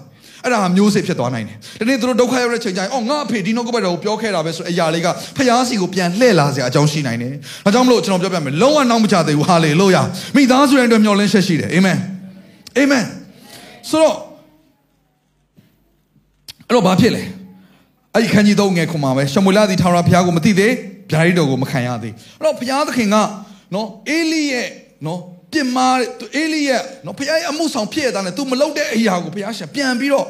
Speaker 2: အဲ့ဒါဟာမျိုးစေ့ဖြစ်သွားနိုင်တယ်ဒီနေ့သူတို့ဒုက္ခရောက်တဲ့ချိန်ကျရင်အော်ငါအဖေဒီနှုတ်ကပတ်တော်ကိုပြောခဲ့တာပဲဆိုအရာလေးကဖျားစီကိုပြန်လှည့်လာစရာအကြောင်းရှိနိုင်တယ်ဒါကြောင့်မလို့ကျွန်တော်ပြောပြမယ်လုံးဝနောက်မချသေးဘူးဟာလေလုယာမိသားစုရဲ့အတွက်မျှော်လင့်ချက်ရှိတယ်အာမင်အာမင်ဆိုတော့အဲ့တော့ဘာဖြစ်လဲအဲ့ဒီခန်းကြီးသုံးငယ်ခွန်မှာပဲရှမွေလသည်ထာဝရဘုရားကိုမသိသေးဗျာဒိတ်တော်ကိုမခံရသေးအဲ့တော့ဘုရားသခင်က နော်အေလိရဲ့နော်ပြစ်မှားအေလိရဲ့နော်ဘုရားရဲ့အမှုဆောင်ဖြစ်ရတာနဲ့ तू မလုပ်တဲ့အရာကိုဘုရားရှင်ပြန်ပြီးတော့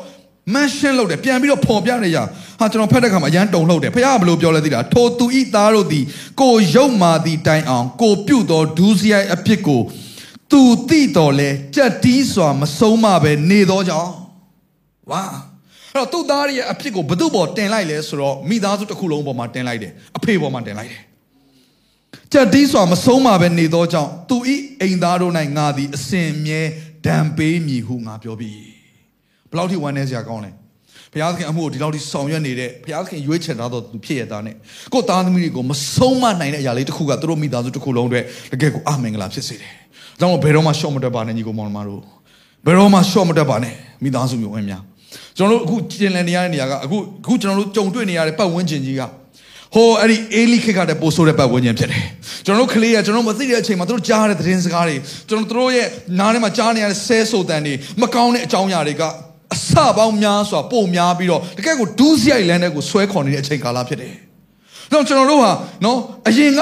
Speaker 2: mention လုပ်တယ်ပြန်ပြီးတော့ပေါ်ပြနေကြဟာကျွန်တော်ဖတ်တဲ့ခါမှာအရန်တုံလှုပ်တယ်ဘုရားကဘယ်လိုပြောလဲသိတာထိုသူဤသားတို့သည်ကိုရုပ်မာသည်တိုင်အောင်ကိုပြုတ်သောဒူးစရိုက်အဖြစ်ကိုသူသိတော်လဲကြက်တီးစွာမဆုံးမပဲနေသောကြောင့်ဝါအဲ့တော့သူ့သားရဲ့အဖြစ်ကိုဘသူ့ပေါ်တင်လိုက်လဲဆိုတော့မိသားစုတစ်ခုလုံးပေါ်မှာတင်လိုက်တယ်အဖေပေါ်မှာတင်လိုက်တယ် ကြက်တီးစွာမဆုံးမပဲနေသောကြောင့်သူဤအိမ်သားတို့၌ငါသည်အစဉ်မြဲဒံပေးမည်ဟုငါပြောပြီဘယ်လောက်ထိဝမ်းနည်းစရာကောင်းလဲဘုရားသခင်အမှုကိုဒီလောက်ထိဆောင်ရွက်နေတဲ့ဘုရားသခင်ရွေးချယ်ထားတော်သူဖြစ်ရတာနဲ့ကိုယ်သားသမီးတွေကိုမဆုံးမနိုင်တဲ့အရာလေးတစ်ခုကသူတို့မိသားစုတစ်ခုလုံးအတွက်တကယ်ကိုအမင်္ဂလာဖြစ်စေတယ်။ဒါကြောင့်ဘယ်တော့မှရှော့မတက်ပါနဲ့ညီကောင်မောင်မတို့ဘယ်တော့မှရှော့မတက်ပါနဲ့မိသားစုမျိုးဝင်များကျွန်တော်တို့အခုကျင်လည်နေရတဲ့နေရာကအခုအခုကျွန်တော်တို့ကြုံတွေ့နေရတဲ့ပတ်ဝန်းကျင်ကြီးက ဟိုအဲ့ဒီအေလိခိခတဲ့ပို့ဆိုးတဲ့ပတ်ဝန်းကျင်ဖြစ်တယ်ကျွန်တော်တို့ကလေးကကျွန်တော်မသိတဲ့အချိန်မှာတို့ကြားတဲ့သတင်းစကားတွေကျွန်တော်တို့ရဲ့နားထဲမှာကြားနေရတဲ့ဆဲဆိုတန်တွေမကောင်းတဲ့အကြောင်းအရာတွေကအစပေါင်းများစွာပို့များပြီးတော့တကယ်ကိုဒူးစရိုက်လန်းတဲ့ကိုဆွဲခေါ်နေတဲ့အချိန်ကာလဖြစ်တယ်။တော့ကျွန်တော်တို့ဟာနော်အရင်က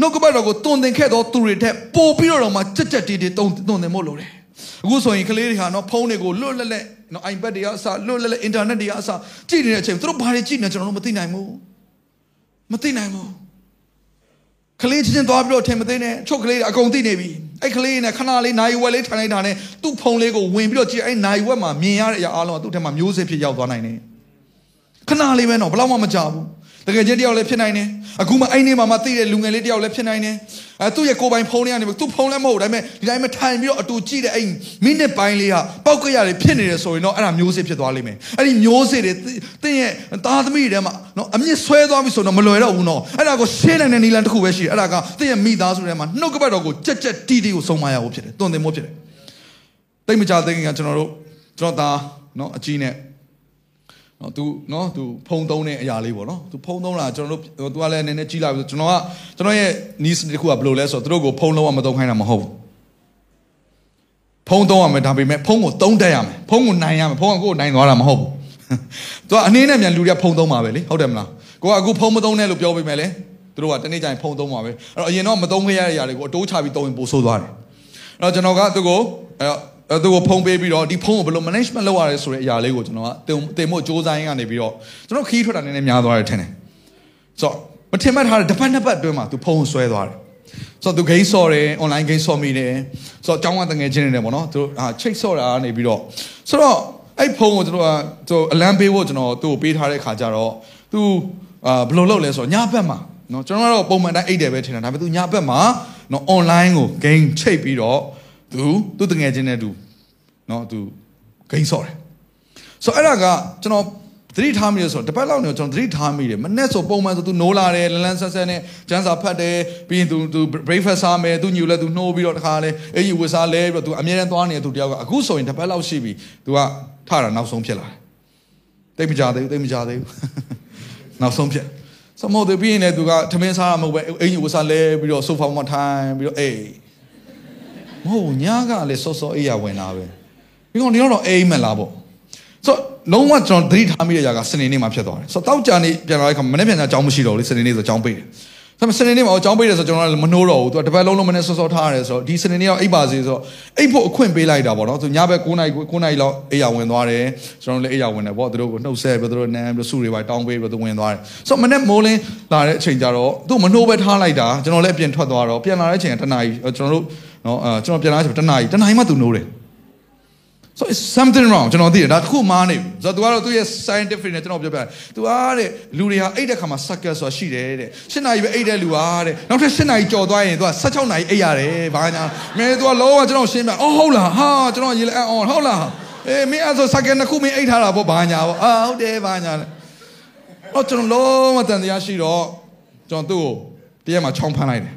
Speaker 2: နှုတ်ကပတ်တော်ကိုတုံသင်ခဲ့သောသူတွေထက်ပိုပြီးတော့မှကြက်ကြက်တီးတီးတုံတုံသင်ဖို့လိုတယ်။အခုဆိုရင်ကလေးတွေဟာနော်ဖုန်းတွေကိုလွတ်လပ်လပ်နော် iPad တွေကအစလွတ်လပ်လပ် internet တွေကအစကြည့်နေတဲ့အချိန်သူတို့ဘာတွေကြည့်နေကျွန်တော်တို့မသိနိုင်ဘူး။ မသိနိုင်ဘူး။ကလေးချင်းချင်းသွားပြီးတော့ထင်မသိနဲ့ချုပ်ကလေးအကုန်သိနေပြီအဲ့ကလေးနဲ့ခဏလေးနိုင်ဝက်လေးထိုင်လိုက်တာနဲ့သူ့ဖုန်းလေးကိုဝင်ပြီးတော့ကြည့်အဲ့နိုင်ဝက်မှာမြင်ရတဲ့အရာအလုံးကသူ့ထဲမှာမျိုးစစ်ဖြစ်ရောက်သွားနိုင်တယ်ခဏလေးပဲတော့ဘယ်တော့မှမကြဘူး တကယ်ချင်းတယောက်လည်းဖြစ်နိုင်တယ်အခုမှအဲ့နေမှာမှသိတဲ့လူငယ်လေးတယောက်လည်းဖြစ်နိုင်တယ်အဲသူ့ရဲ့ကိုယ်ပိုင်ဖုန်းလေးကနေသူ့ဖုန်းလည်းမဟုတ်ဒါပေမဲ့ဒီတိုင်းမှာထိုင်ပြီးတော့အတူကြည့်တဲ့အဲ့မိနစ်ပိုင်းလေးကပောက်ကရတွေဖြစ်နေတယ်ဆိုရင်တော့အဲ့ဒါမျိုးစစ်ဖြစ်သွားလိမ့်မယ်အဲ့ဒီမျိုးစစ်တွေတင်းရဲ့သားသမီးတွေထဲမှာနော်အမြင့်ဆွဲသွားပြီဆိုတော့မလွယ်တော့ဘူးနော်အဲ့ဒါကိုရှင်းနိုင်တဲ့နီလန်တစ်ခုပဲရှိတယ်အဲ့ဒါကတင်းရဲ့မိသားစုထဲမှာနှုတ်ကပတ်တော်ကိုကြက်ကြက်တီးတီးကိုဆုံးမရဖို့ဖြစ်တယ်တွင်တင်ဖို့ဖြစ်တယ်တိတ်မကြသေးခင်ကကျွန်တော်တို့ကျွန်တော်သားနော်အကြီးနဲ့ နော် तू နော် तू ဖုံသုံးတဲ့အရာလေးပေါ့နော် तू ဖုံသုံးလာကျွန်တော်တို့ तू ကလည်းနည်းနည်းကြီးလာပြီကျွန်တော်ကကျွန်တော်ရဲ့ niece တခုကဘယ်လိုလဲဆိုတော့သူတို့ကိုဖုံလုံးဝမသုံးခိုင်းတာမဟုတ်ဘူးဖုံသုံးရမယ်ဒါပေမဲ့ဖုံကိုသုံးတတ်ရမယ်ဖုံကိုနိုင်ရမယ်ဖုံကကိုယ်နိုင်သွားတာမဟုတ်ဘူး तू ကအနည်းနဲ့မြန်လူတွေကဖုံသုံးပါပဲလေဟုတ်တယ်မလားကိုကအခုဖုံမသုံးနဲ့လို့ပြောပေးမယ်လေသူတို့ကတနေ့ကျရင်ဖုံသုံးပါပဲအဲ့တော့အရင်တော့မသုံးခဲ့ရတဲ့အရာတွေကိုအတိုးချပြီးသုံးရင်ပိုဆိုးသွားတယ်အဲ့တော့ကျွန်တော်ကသူ့ကိုအဲ့ သူ့ကိုဖုံးပေးပြီးတော့ဒီဖုံးကိုဘယ်လို management လုပ်ရလဲဆိုတဲ့အရာလေးကိုကျွန်တော်ကတင်တင်မို့စူးစမ်းရင်းကနေပြီးတော့ကျွန်တော်ခီးထွက်တာနည်းနည်းများသွားတယ်ထင်တယ်ဆိုတော့မထင်မှတ်ထားတဲ့တစ်ပတ်နှစ်ပတ်အတွင်းမှာသူဖုံးဆွဲသွားတယ်ဆိုတော့သူ game ဆော့တယ် online game ဆော့မိတယ်ဆိုတော့အကြောင်းကတငယ်ချင်းနေတယ်ပေါ့နော်သူဟာချိတ်ဆော့တာနေပြီးတော့ဆိုတော့အဲ့ဖုံးကိုကျွန်တော်ကသူအလံပေးဖို့ကျွန်တော်သူ့ကိုပေးထားတဲ့ခါကျတော့သူအာဘယ်လိုလုပ်လဲဆိုတော့ညဘက်မှာနော်ကျွန်တော်ကတော့ပုံမှန်တိုင်းအိတ်တယ်ပဲထင်တာဒါပေမဲ့သူညဘက်မှာနော် online ကို game ချိတ်ပြီးတော့ သူသူတငယ်ချင်းနဲ့သူနော်သူဂိမ်းဆော့တယ်ဆိုတော့အဲ့ဒါကကျွန်တော်သတိထားမိရဆိုတပတ်လောက်နေကျွန်တော်သတိထားမိတယ်မနေ့ဆိုပုံမှန်ဆိုသူနိုးလာတယ်လလန်းဆက်ဆက်နဲ့ကျန်းစာဖတ်တယ်ပြီးရင်သူသူ breakfast စားမယ်သူညူလဲသူနှိုးပြီးတော့တခါလဲအေးကြီးဝစ်စားလဲပြီးတော့သူအမြဲတမ်းသွားနေတဲ့သူတယောက်ကအခုဆိုရင်တပတ်လောက်ရှိပြီသူကထတာနောက်ဆုံးဖြစ်လာတယ်တိတ်မကြသေးဘူးတိတ်မကြသေးဘူးနောက်ဆုံးဖြစ်စမောသူပြီးရင်လည်းသူကထမင်းစားရမဟုတ်ပဲအင်ကြီးဝစ်စားလဲပြီးတော့ဆိုဖာမှာထိုင်ပြီးတော့အေး မဟုတ်ညာကလည်းစောစောအေးရဝင်လာပဲဒီကောင်ဒီတော့အိမ်မလားပေါ့ဆိုလုံးဝကျွန်တော်သတိထားမိတဲ့ຢာကစနေနေ့မှာဖြစ်သွားတယ်ဆိုတော့တောက်ကြနေပြန်လာတဲ့ခါမနေ့ပြန်အကြောင်းမရှိတော့လေစနေနေ့ဆိုအကြောင်းပေးတယ်ဒါပေမဲ့စနေနေ့မှာအကြောင်းပေးတယ်ဆိုကျွန်တော်ကမနှိုးတော့ဘူးသူကတပတ်လုံးလုံးမနေ့စောစောထားရတယ်ဆိုတော့ဒီစနေနေ့ကအိပ်ပါစေဆိုတော့အိပ်ဖို့အခွင့်ပေးလိုက်တာပေါ့နော်သူညဘက်9နာရီ9နာရီလောက်အိပ်ရဝင်သွားတယ်ကျွန်တော်လည်းအိပ်ရဝင်တယ်ပေါ့သူတို့ကိုနှုတ်ဆက်ပြီးသူတို့နမ်းပြီးစုတွေပါတောင်းပေးပြီးသူဝင်သွားတယ်ဆိုတော့မနေ့မိုးလင်းလာတဲ့အချိန်ကျတော့သူမနှိုးပဲထားလိုက်တာကျွန်တော်လည်းအပြင်ထွက်သွားတော့ပြန်လာတဲ့အချိန်ကတနာရီကျွန်တော်တို့ နော်အဲကျွန်တော်ပြန်လာတဲ့အချိန်တနာရီတနာရီမှသူနှိုးတယ် so it's something wrong ကျွန်တော်သိတယ်ဒါတစ်ခုမားနေပြီဆိုတော့ तू ကတော့သူ့ရဲ့ scientific နဲ့ကျွန်တော်ပြောပြတယ် तू အားတဲ့လူတွေဟာအိတ်တဲ့ခါမှာ sucker ဆိုတာရှိတယ်တဲ့၈နာရီပဲအိတ်တဲ့လူဟာတဲ့နောက်ထပ်၈နာရီကြော်သွားရင် तू က16နာရီအိတ်ရတယ်ဘာညာမင်း तू ကလုံးဝကျွန်တော်ရှင်းပြအော်ဟုတ်လားဟာကျွန်တော်ရေလဲအော်ဟုတ်လားအေးမင်းအဲ့ဆို sucker နှစ်ခုမင်းအိတ်ထားတာပေါ့ဘာညာပေါ့အာဟုတ်တယ်ဘာညာလဲအော်ကျွန်တော်လုံးဝတန်တရားရှိတော့ကျွန်တော်သူ့ကိုတရက်မှာချောင်းဖမ်းလိုက်တယ်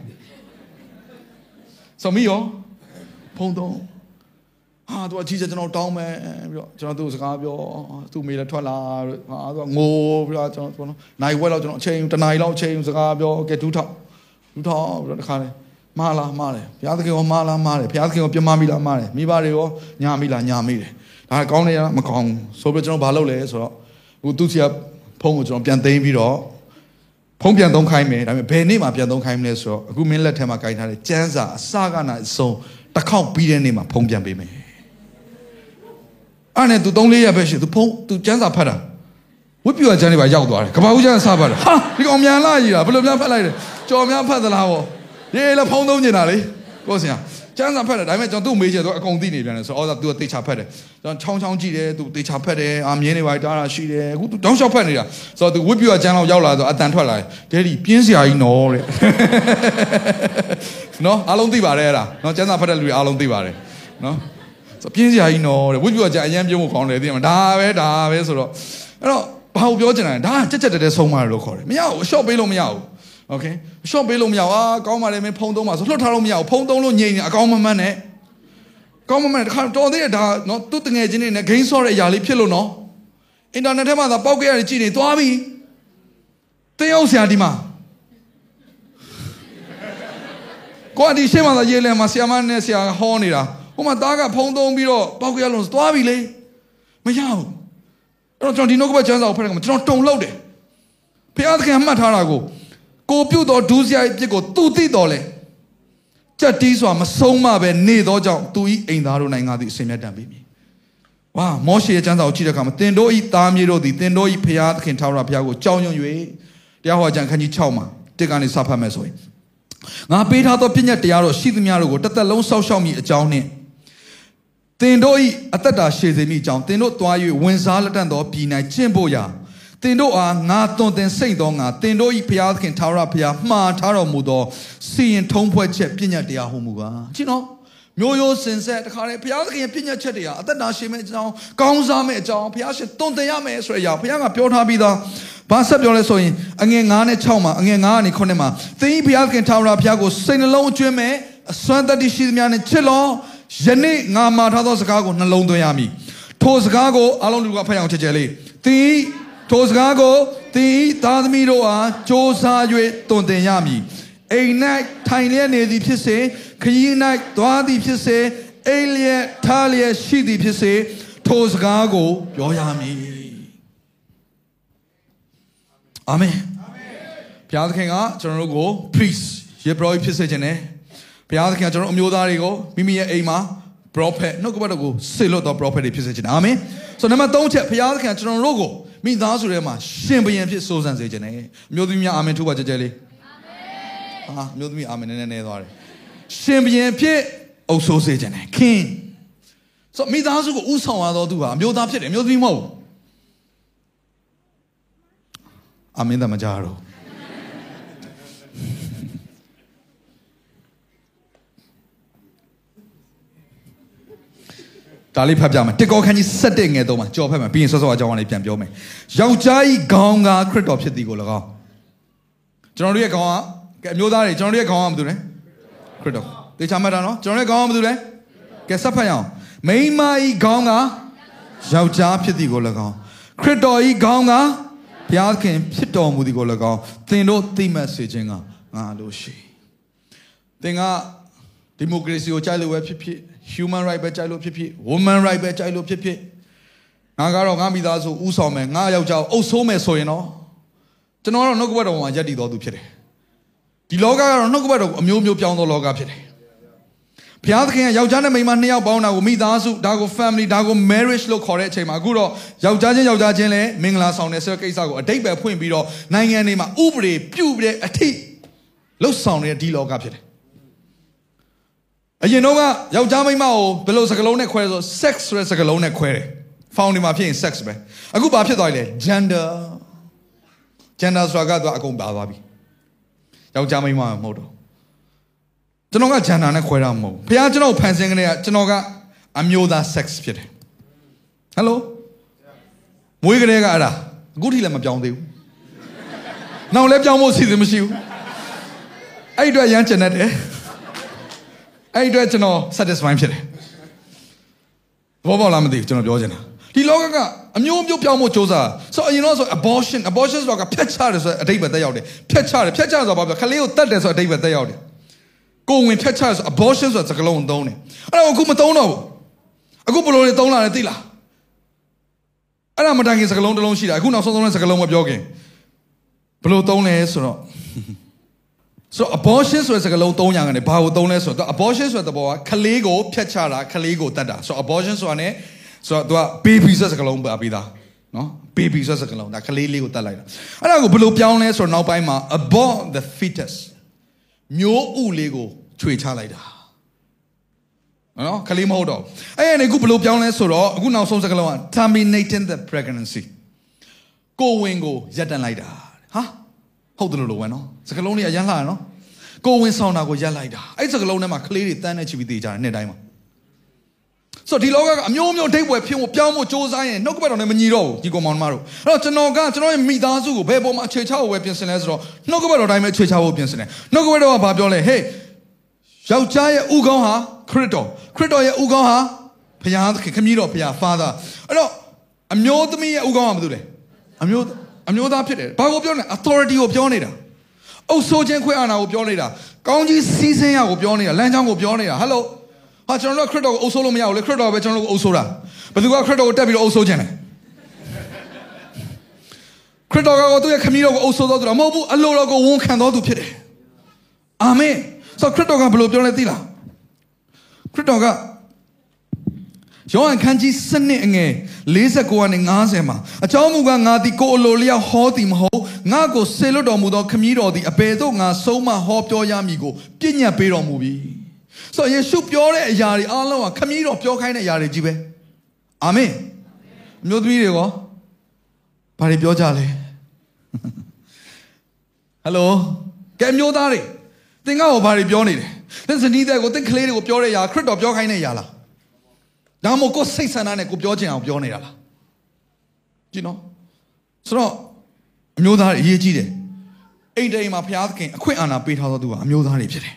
Speaker 2: ဆိုမီရောဖုံးတော့ဟာသူအကြီးကျွန်တော်တောင်းမယ်ပြီးတော့ကျွန်တော်သူ့စကားပြောသူ့မိလည်းထွက်လာဟာသူကငိုပြီးတော့ကျွန်တော်နိုင်ဝက်တော့ကျွန်တော်အချိန်တနားရီလောက်အချိန်စကားပြောကဲဒူးထောက်ဒူးထောက်ပြီးတော့တခါလေမှားလားမှားတယ်ဘုရားသခင်ရောမှားလားမှားတယ်ဘုရားသခင်ရောပြမမိလားမှားတယ်မိဘတွေရောညာမိလားညာမိတယ်ဒါကောင်းတယ်မကောင်းဆိုပြီးကျွန်တော်ဘာလုပ်လဲဆိုတော့ဟိုသူ့စီကဖုန်းကိုကျွန်တော်ပြန်သိမ်းပြီးတော့ ဖုံးပြန်သုံးခိုင်းမယ်ဒါပေမဲ့ဘယ်နေ့မှပြန်သုံးခိုင်းမလဲဆိုတော့အခုမင်းလက်ထဲမှာကြိုင်ထားတဲ့ကျန်းစာအစကနာအစုံတစ်ခေါက်ပြီးတဲ့နေ့မှာဖုံးပြန်ပေးမယ်အဲ့နဲ့ तू 3 4ရက်ပဲရှိ तू ဖုံး तू ကျန်းစာဖတ်တာဝိပ္ပယကျန်းတွေပါရောက်သွားတယ်ကဘာဦးကျန်းစာဖတ်တာဟာဒီကောင်မြန်လာကြီးတာဘယ်လိုများဖတ်လိုက်လဲကြော်များဖတ်သလားဗောရေးလည်းဖုံးသုံးနေတာလေကိုစင် ကျန်းစာဖတ်တယ်ဒါပေမဲ့ကျွန်တော်သူ့မေးချက်တော့အကုန်သိနေပြန်တယ်ဆိုတော့အော် तू ကတေချာဖတ်တယ်ကျွန်တော်ချောင်းချောင်းကြည့်တယ် तू တေချာဖတ်တယ်အာမြင်းနေပါတားတာရှိတယ်အခု तू တောင်းလျှောက်ဖတ်နေတာဆိုတော့ तू ဝိပ္ပယကျန်းလောက်ရောက်လာဆိုအတန်ထွက်လာတယ်ဒဲဒီပြင်းစရာကြီးနော်တဲ့နော်အားလုံးသိပါတယ်အဲ့ဒါနော်ကျန်းစာဖတ်တဲ့လူတွေအားလုံးသိပါတယ်နော်ဆိုပြင်းစရာကြီးနော်တဲ့ဝိပ္ပယကြအရင်ပြုံးဖို့ကောင်းတယ်သိမှာဒါပဲဒါပဲဆိုတော့အဲ့တော့ဘာကိုပြောချင်တာလဲဒါကကြက်ကြက်တဲတဲဆုံးမလို့ခေါ်တယ်မရဘူးအလျှော့ပေးလို့မရဘူး โอเคအလျှော့ပေးလို့မရဘူးအာကောင်းပါလေမင်းဖုံးသုံးပါဆိုလွှတ်ထားလို့မရဘူးဖုံးသုံးလို့ညိနေအကောင်းမမှန်နဲ့ကောင်းမမှန်တခါတော်သေးတယ်ဒါနော်သူ့တငယ်ချင်းတွေနဲ့ဂိမ်းဆော့တဲ့အရာလေးဖြစ်လို့နော်အင်တာနက်ထဲမှာသာပေါက်ကြရတယ်ကြည့်နေသွားပြီတင်းအောင်ဆရာဒီမှာကိုအဒီရှေ့မှာသာရေးလဲမှာဆရာမနဲ့ဆရာဟောနေတာဟိုမှာသားကဖုံးသုံးပြီးတော့ပေါက်ကြရလို့သွားပြီလေ မရဘူးအဲ့တော့ကျွန်တော်ဒီနှုတ်ကပတ်ကျမ်းစာကိုဖတ်တဲ့အခါမှာကျွန်တော်တုံလောက်တယ်ဖခင်သခင်မှတ်ထားတာကို ကိုပြုတ်တော်ဒူးစရိုက်ပြစ်ကိုသူသိတော်လဲကြက်တီးစွာမဆုံးမပဲနေသောကြောင့်သူဤအိမ်သားတို့နိုင်ငံသည်အစင်မြတ်တံပြီဝါမောရှေရဲ့ကျမ်းစာကိုကြည့်တဲ့အခါမှာတင်တို့ဤသားမြေတို့သည်တင်တို့ဤဖခင်သခင်ထာဝရဘုရားကိုကြောင်းရွံ့၍တရားဟောကြံခန်းကြီး6မှာတစ်ကနေစဖတ်မယ်ဆိုရင်ငါပေးထားသောပညာတရားတော်ရှိသမျှတို့ကိုတစ်သက်လုံးစောက်ရှောက်မိအကြောင်းနှင့်တင်တို့ဤအသက်တာရှည်စေမိအကြောင်းတင်တို့သွား၍ဝင်စားလက်တန့်သောပြည်၌ကျင့်ဖို့ရာ တင်တို့အားငါသွန်သင်စိတ်သောငါတင်တို့ဤဘုရားသခင်ထာဝရဘုရားမှားထားတော်မူသောစီရင်ထုံးဖွဲ့ချက်ပညာတရားဟူမူကားကြည့်နော်မျိုးရိုးစင်ဆက်တခါလေဘုရားသခင်ရဲ့ပညာချက်တွေဟာအသက်တာရှည်မဲ့အကြောင်းကောင်းစားမဲ့အကြောင်းဘုရားရှင်သွန်သင်ရမယ်ဆိုတဲ့အရာဘုရားကပြောထားပြီးသားဘာဆက်ပြောလဲဆိုရင်အငယ်9နဲ့6မှာအငယ်9ကနေ9မှာသင်ဤဘုရားသခင်ထာဝရဘုရားကိုစိတ်နှလုံးအကျွမ်းမဲ့အစွမ်းတတ္တိရှိသမျှနဲ့ချစ်လောယနေ့ငါမှာထားသောစကားကိုနှလုံးသွင်းရမည်ထိုစကားကိုအားလုံးလူကဖတ်အောင်ချက်ချက်လေးသင် ထိုစကားကိုသင်သားသမီးတို့အားစ조사၍တွင်တင်ရမည်အိမ်၌ထိုင်လျက်နေသည်ဖြစ်စေခရီး၌သွားသည်ဖြစ်စေအိမ်လျက်ထားလျက်ရှိသည်ဖြစ်စေထိုစကားကိုပြောရမည်အာမင်ဘုရားသခင်ကကျွန်တော်တို့ကို priest ယေဘရယဖြစ်စေခြင်းနဲ့ဘုရားသခင်ကကျွန်တော်အမျိုးသားတွေကိုမိမိရဲ့အိမ်မှာ prophet နှုတ်ကပတ်တော်ကိုဆေလွတ်သော prophet တွေဖြစ်စေခြင်းအာမင်ဆိုနံပါတ်3ချက်ဘုရားသခင်ကကျွန်တော်တို့ကို မိသားစုထဲမှာရှင်ဘုရင်ဖြစ်စိုးစံစေခြင်းနဲ့အမျိုးသမီးများအာမင်ထူပါကြကြလေးအာမင်ဟာအမျိုးသမီးအာမင်နည်းနည်းနည်းသွားတယ်ရှင်ဘုရင်ဖြစ်အုပ်ဆိုးစေခြင်းနဲ့ king ဆိုမိသားစုကိုဥဆောင်ရတော့သူဟာအမျိုးသားဖြစ်တယ်အမျိုးသမီးမဟုတ်ဘူးအာမင်တမကြတော့ ဒါလေးဖတ်ပြမယ်တစ်ကောခန်းကြီး7ငယ်3မှာကြော်ဖတ်မယ်ပြီးရင်ဆော့ဆော့အကြောင်းလေးပြန်ပြောမယ်ယောက်ျားဤခေါင်းကခရစ်တော်ဖြစ်သည်ကို၎င်းကျွန်တော်တို့ရဲ့ခေါင်းကကအမျိုးသားတွေကျွန်တော်တို့ရဲ့ခေါင်းကဘာလုပ်လဲခရစ်တော်တေချာမှတ်တာနော်ကျွန်တော်တို့ရဲ့ခေါင်းကဘာလုပ်လဲကဲဆက်ဖတ်ရအောင်မိန်းမဤခေါင်းကယောက်ျားဖြစ်သည်ကို၎င်းခရစ်တော်ဤခေါင်းကဘုရားခင်ဖြစ်တော်မူသည်ကို၎င်းသင်တို့သိမှတ်စေခြင်းကငါလို့ရှိသင်က ဒီမိုကရေစီကိုကြိုက်လို့ပဲဖြစ်ဖြစ် human right ပဲကြိုက်လို့ဖြစ်ဖြစ် woman right ပဲကြိုက်လို့ဖြစ်ဖြစ်ငါကတော့ငါမိသားစုဥဆောင်မယ်ငါယောက်ျားအုပ်ဆိုးမယ်ဆိုရင်တော့ကျွန်တော်ကတော့နှုတ်ကပတ်တော်မှာယက်တည်တော်သူဖြစ်တယ်ဒီလောကကတော့နှုတ်ကပတ်တော်ကိုအမျိုးမျိုးပြောင်းသောလောကဖြစ်တယ်ဘုရားသခင်ကယောက်ျားနဲ့မိန်းမနှစ်ယောက်ပေါင်းတာကိုမိသားစုဒါကို family ဒါကို marriage လို့ခေါ်တဲ့အချိန်မှာအခုတော့ယောက်ျားချင်းယောက်ျားချင်းလည်းမင်္ဂလာဆောင်တဲ့ဆိုတဲ့ကိစ္စကိုအတိတ်ပဲဖွင့်ပြီးတော့နိုင်ငံတွေမှာဥပဒေပြုတ်ပြီးတဲ့အထိလှုပ်ဆောင်နေတဲ့ဒီလောကဖြစ်တယ် အရင်တော့ကယောက်ျားမိန်းမကိုဘယ်လိုစကားလုံးနဲ့ခွဲဆို sex ဆိုတဲ့စကားလုံးနဲ့ခွဲတယ်။ found ဒီမှာဖြစ်ရင် sex ပဲ။အခုဘာဖြစ်သွားလဲ gender gender ဆိုတာကတော့အကုန်ပါသွားပြီ။ယောက်ျားမိန်းမမဟုတ်တော့။ကျွန်တော်က gender နဲ့ခွဲတာမဟုတ်ဘူး။ဘုရားကျွန်တော်ဖန်ဆင်းကလေးကကျွန်တော်ကအမျိုးသား sex ဖြစ်တယ်။ Hello မွေးကလေးကအဲ့ဒါအခုထိလည်းမပြောင်းသေးဘူး။နောက်လည်းပြောင်းဖို့စီစဉ်မရှိဘူး။အဲ့ဒီအတွက်ရမ်းကျင်တတ်တယ်။ အဲ့ဒီအတွက်ကျွန်တော် satisfy ဖြစ်တယ်ဘောပေါက်လားမသိဘူးကျွန်တော်ပြောချင်တာဒီလောကကအမျိုးမျိုးပြောင်းဖို့စ조사ဆိုအရင်တော့ဆို abortion abortion ဆိုတာကဖျက်ချတယ်ဆိုအတိတ်ပဲတက်ရောက်တယ်ဖျက်ချတယ်ဖျက်ချဆိုတာဘာပြောခလေးကိုတတ်တယ်ဆိုအတိတ်ပဲတက်ရောက်တယ်ကိုဝင်ဖျက်ချဆို abortion ဆိုတာစကားလုံးသုံးတယ်အဲ့တော့အခုမသုံးတော့ဘူးအခုဘလို့တွေသုံးလာတယ်သိလားအဲ့ဒါမတိုင်ခင်စကားလုံးတစ်လုံးရှိတာအခုနောက်ဆုံးသုံးတဲ့စကားလုံးမပြောခင်ဘလို့သုံးလဲဆိုတော့ ဆိုတော့ abortion ဆိုတဲ့စကားလုံး၃យ៉ាងကနေဘာကိုသုံးလဲဆိုတော့ abortion ဆိုတဲ့သဘောကခလေးကိုဖျက်ချတာခလေးကိုတတ်တာဆိုတော့ abortion ဆိုတာ ਨੇ ဆိုတော့ तू က baby ဆိုတဲ့စကားလုံးပါပြီးသားနော် baby ဆိုတဲ့စကားလုံးဒါခလေးလေးကိုတတ်လိုက်တာအဲ့ဒါကိုဘယ်လိုပြောင်းလဲဆိုတော့နောက်ပိုင်းမှာ abort the fetus မျိုးဥလေးကိုခြွေချလိုက်တာနော်ခလေးမဟုတ်တော့အဲ့ရနေအခုဘယ်လိုပြောင်းလဲဆိုတော့အခုနောက်ဆုံးစကားလုံးက terminating the pregnancy ကိုဝင်ကိုရပ်တန့်လိုက်တာဟာ ဟုတ်တယ်လို့လို့ဝဲနော်စကလုံးလေးအရန်လှရနော်ကိုဝင်ဆောင်တာကိုရက်လိုက်တာအဲ့စကလုံးထဲမှာကလေးတွေတန်းနေချပြီးတေးကြတယ်နှစ်တိုင်းမှာဆိုတော့ဒီလောကကအမျိုးမျိုးဒိတ်ပွဲဖြစ်ဖို့ပြောင်းဖို့စ조사ရင်နှုတ်ကပတ်တော်နဲ့မညီတော့ဘူးဒီကောင်မောင်မတို့အဲ့တော့ကျွန်တော်ကကျွန်တော်ရဲ့မိသားစုကိုဘယ်ပေါ်မှာအခြေချဖို့ပဲပြင်ဆင်လဲဆိုတော့နှုတ်ကပတ်တော်တိုင်းပဲအခြေချဖို့ပြင်ဆင်တယ်နှုတ်ကပတ်တော်ကဘာပြောလဲဟေးယောက်ျားရဲ့ဥကောင်းဟာခရစ်တော်ခရစ်တော်ရဲ့ဥကောင်းဟာဘုရားသခင်ခမည်းတော်ဘုရား Father အဲ့တော့အမျိုးသမီးရဲ့ဥကောင်းကဘာလို့လဲအမျိုး အမျိုးသားဖြစ်တယ်ဘာကိုပြောနေ authority ကိုပြောနေတာအုပ်ဆိုးခြင်းခွဲအာဏာကိုပြောနေတာကောင်းကြီးစီးဆင်းရကိုပြောနေတာလမ်းကြောင်းကိုပြောနေတာဟယ်လိုဟာကျွန်တော်တို့ခရစ်တော်ကိုအုပ်ဆိုးလို့မရဘူးလေခရစ်တော်ပဲကျွန်တော်တို့ကိုအုပ်ဆိုးတာဘယ်သူကခရစ်တော်ကိုတက်ပြီးတော့အုပ်ဆိုးခြင်းလဲခရစ်တော်ကသူ့ရဲ့ခမည်းတော်ကိုအုပ်ဆိုးတော်သူတော့မဟုတ်ဘူးအလိုတော်ကိုဝန်ခံတော်သူဖြစ်တယ်အာမင်ဆိုခရစ်တော်ကဘယ်လိုပြောလဲသိလားခရစ်တော်က ယောဟန်ခန်းကြီးစနစ်အငယ်49ကနေ50မှာအကြောင်းမူကားငါသည်ကိုအလိုလျောက်ဟောသည်မဟုတ်ငါကိုဆေလွတ်တော်မူသောခမည်းတော်သည်အဘယ်သို့ငါဆုံးမဟောပြောရမည်ကိုပြညတ်ပေးတော်မူပြီဆိုယေရှုပြောတဲ့အရာတွေအားလုံးကခမည်းတော်ပြောခိုင်းတဲ့အရာတွေကြီးပဲအာမင်အမျိုးသမီးတွေရောဘာတွေပြောကြလဲဟယ်လိုကဲအမျိုးသားတွေသင်ကရောဘာတွေပြောနေတယ်သင်ဇနီးတဲ့ကိုသင်ကလေးတွေကိုပြောတဲ့အရာခရစ်တော်ပြောခိုင်းတဲ့အရာလား ဒါမှမဟုတ်ကိုယ်စိတ်ဆန္ဒနဲ့ကိုပြောချင်အောင်ပြောနေတာလားကြည့်နော်ဆိုတော့အမျိုးသားတွေအရေးကြီးတယ်အိမ်တိမ်မှာဘုရားသခင်အခွင့်အာဏာပေးထားသောသူကအမျိုးသားတွေဖြစ်တယ်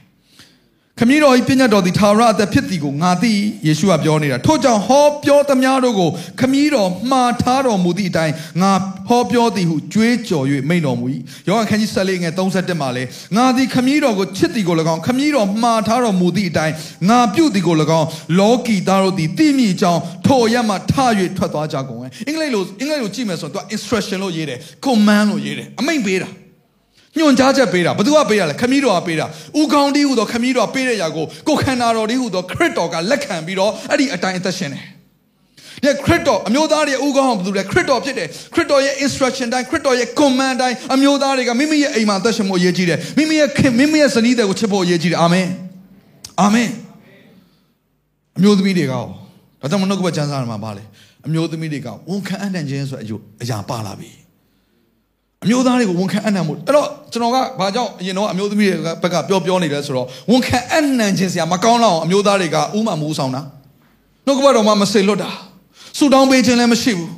Speaker 2: ခမည်းတော်ဤပညာတော်သည်သာရအသက်ဖြစ်သည်ကိုငါသိယေရှုကပြောနေတာထို့ကြောင့်ဟောပြောသမျှတို့ကိုခမည်းတော်မှားထားတော်မူသည့်အတိုင်းငါဟောပြောသည်ဟုကြွေးကြော်၍မိန့်တော်မူ၏ယောဟန်ခန်းကြီး14ငယ်31မှာလဲငါသည်ခမည်းတော်ကိုချစ်သည်ကို၎င်းခမည်းတော်မှားထားတော်မူသည့်အတိုင်းငါပြုသည်ကို၎င်းလောကီသားတို့သည်သိမြည်ကြောင်းထိုအရမှထ၍ထွက်သွားကြကုန်အင်္ဂလိပ်လိုအင်္ဂလိပ်လိုကြည့်မယ်ဆိုတော့ तू instruction လို့ရေးတယ် command လို့ရေးတယ်အမိန့်ပေးတာ ညွန်ကြားချက်ပေးတာဘသူကပေးတာလဲခမည်းတော်ကပေးတာဥကောင်းတီးဟူသောခမည်းတော်ပေးတဲ့ຢာကိုကိုခန္ဓာတော်တီးဟူသောခရစ်တော်ကလက်ခံပြီးတော့အဲ့ဒီအတိုင်းအသက်ရှင်တယ်ဒီခရစ်တော်အမျိုးသားတွေဥကောင်းအောင်ဘယ်သူလဲခရစ်တော်ဖြစ်တယ်ခရစ်တော်ရဲ့ instruction တိုင်းခရစ်တော်ရဲ့ command တိုင်းအမျိုးသားတွေကမိမိရဲ့အိမ်မှာအသက်ရှင်ဖို့အရေးကြီးတယ်မိမိရဲ့ခင်မိမိရဲ့ဇနီးတွေကိုချစ်ဖို့အရေးကြီးတယ်အာမင်အာမင်အမျိုးသမီးတွေကရောဒါကြောင့်မနှုတ်ကပတ်ကျမ်းစာမှာပါလေအမျိုးသမီးတွေကဝန်ခံအံ့တန်ခြင်းဆိုတဲ့အအရာပါလာပြီ အမျိုးသားတွေကိုဝန်ခံအံ့နံမှုအဲ့တော့ကျွန်တော်ကဘာကြောင့်အရင်တော့အမျိုးသမီးတွေကဘက်ကပြောပြောနေလဲဆိုတော့ဝန်ခံအံ့နံခြင်းစရာမကောင်းတော့အမျိုးသားတွေကဥမှမူဆောင်တာနှုတ်ကပတ်တော်မှမစေလွတ်တာဆူတောင်းပေးခြင်းလည်းမရှိဘူး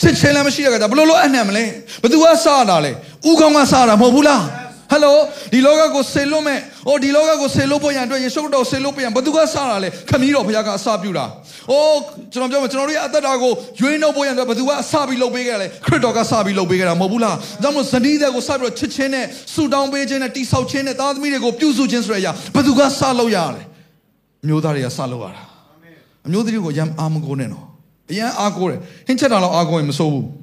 Speaker 2: ချစ်ခြင်းလည်းမရှိတဲ့ကကြဘလို့လို့အံ့နံမလဲဘသူကစတာလဲဥကောင်းကစတာမဟုတ်ဘူးလား ဟယ်လိုဒီလောကကိုဆေလွတ်မဲ့ဟိုဒီလောကကိုဆေလွတ်ဖို့ရန်အတွက်ယေရှုတော်ဆေလွတ်ဖို့ရန်ဘသူကစတာလဲခမည်းတော်ဘုရားကအစပြုတာ။အိုးကျွန်တော်ပြောမယ်ကျွန်တော်တို့ရဲ့အသက်တာကိုရွေးနှုတ်ဖို့ရန်အတွက်ဘသူကအစပြီးလုပ်ပေးခဲ့လဲခရစ်တော်ကစပြီးလုပ်ပေးခဲ့တာမဟုတ်ဘူးလား။ဒါမှမဟုတ်ဇနီးတဲ့ကိုစပြီးတော့ချစ်ခြင်းနဲ့ဆူတောင်းပေးခြင်းနဲ့တိဆောက်ခြင်းနဲ့သားသမီးတွေကိုပြုစုခြင်းဆိုတဲ့အရာဘသူကစလုပ်ရလဲ။အမျိုးသားတွေကစလုပ်ရတာ။အမျိုးသမီးကိုရမ်းအာမကိုနဲ့နော်။အရန်အားကိုတယ်။ဟင်းချက်တာတော့အားကိုရင်မစိုးဘူး။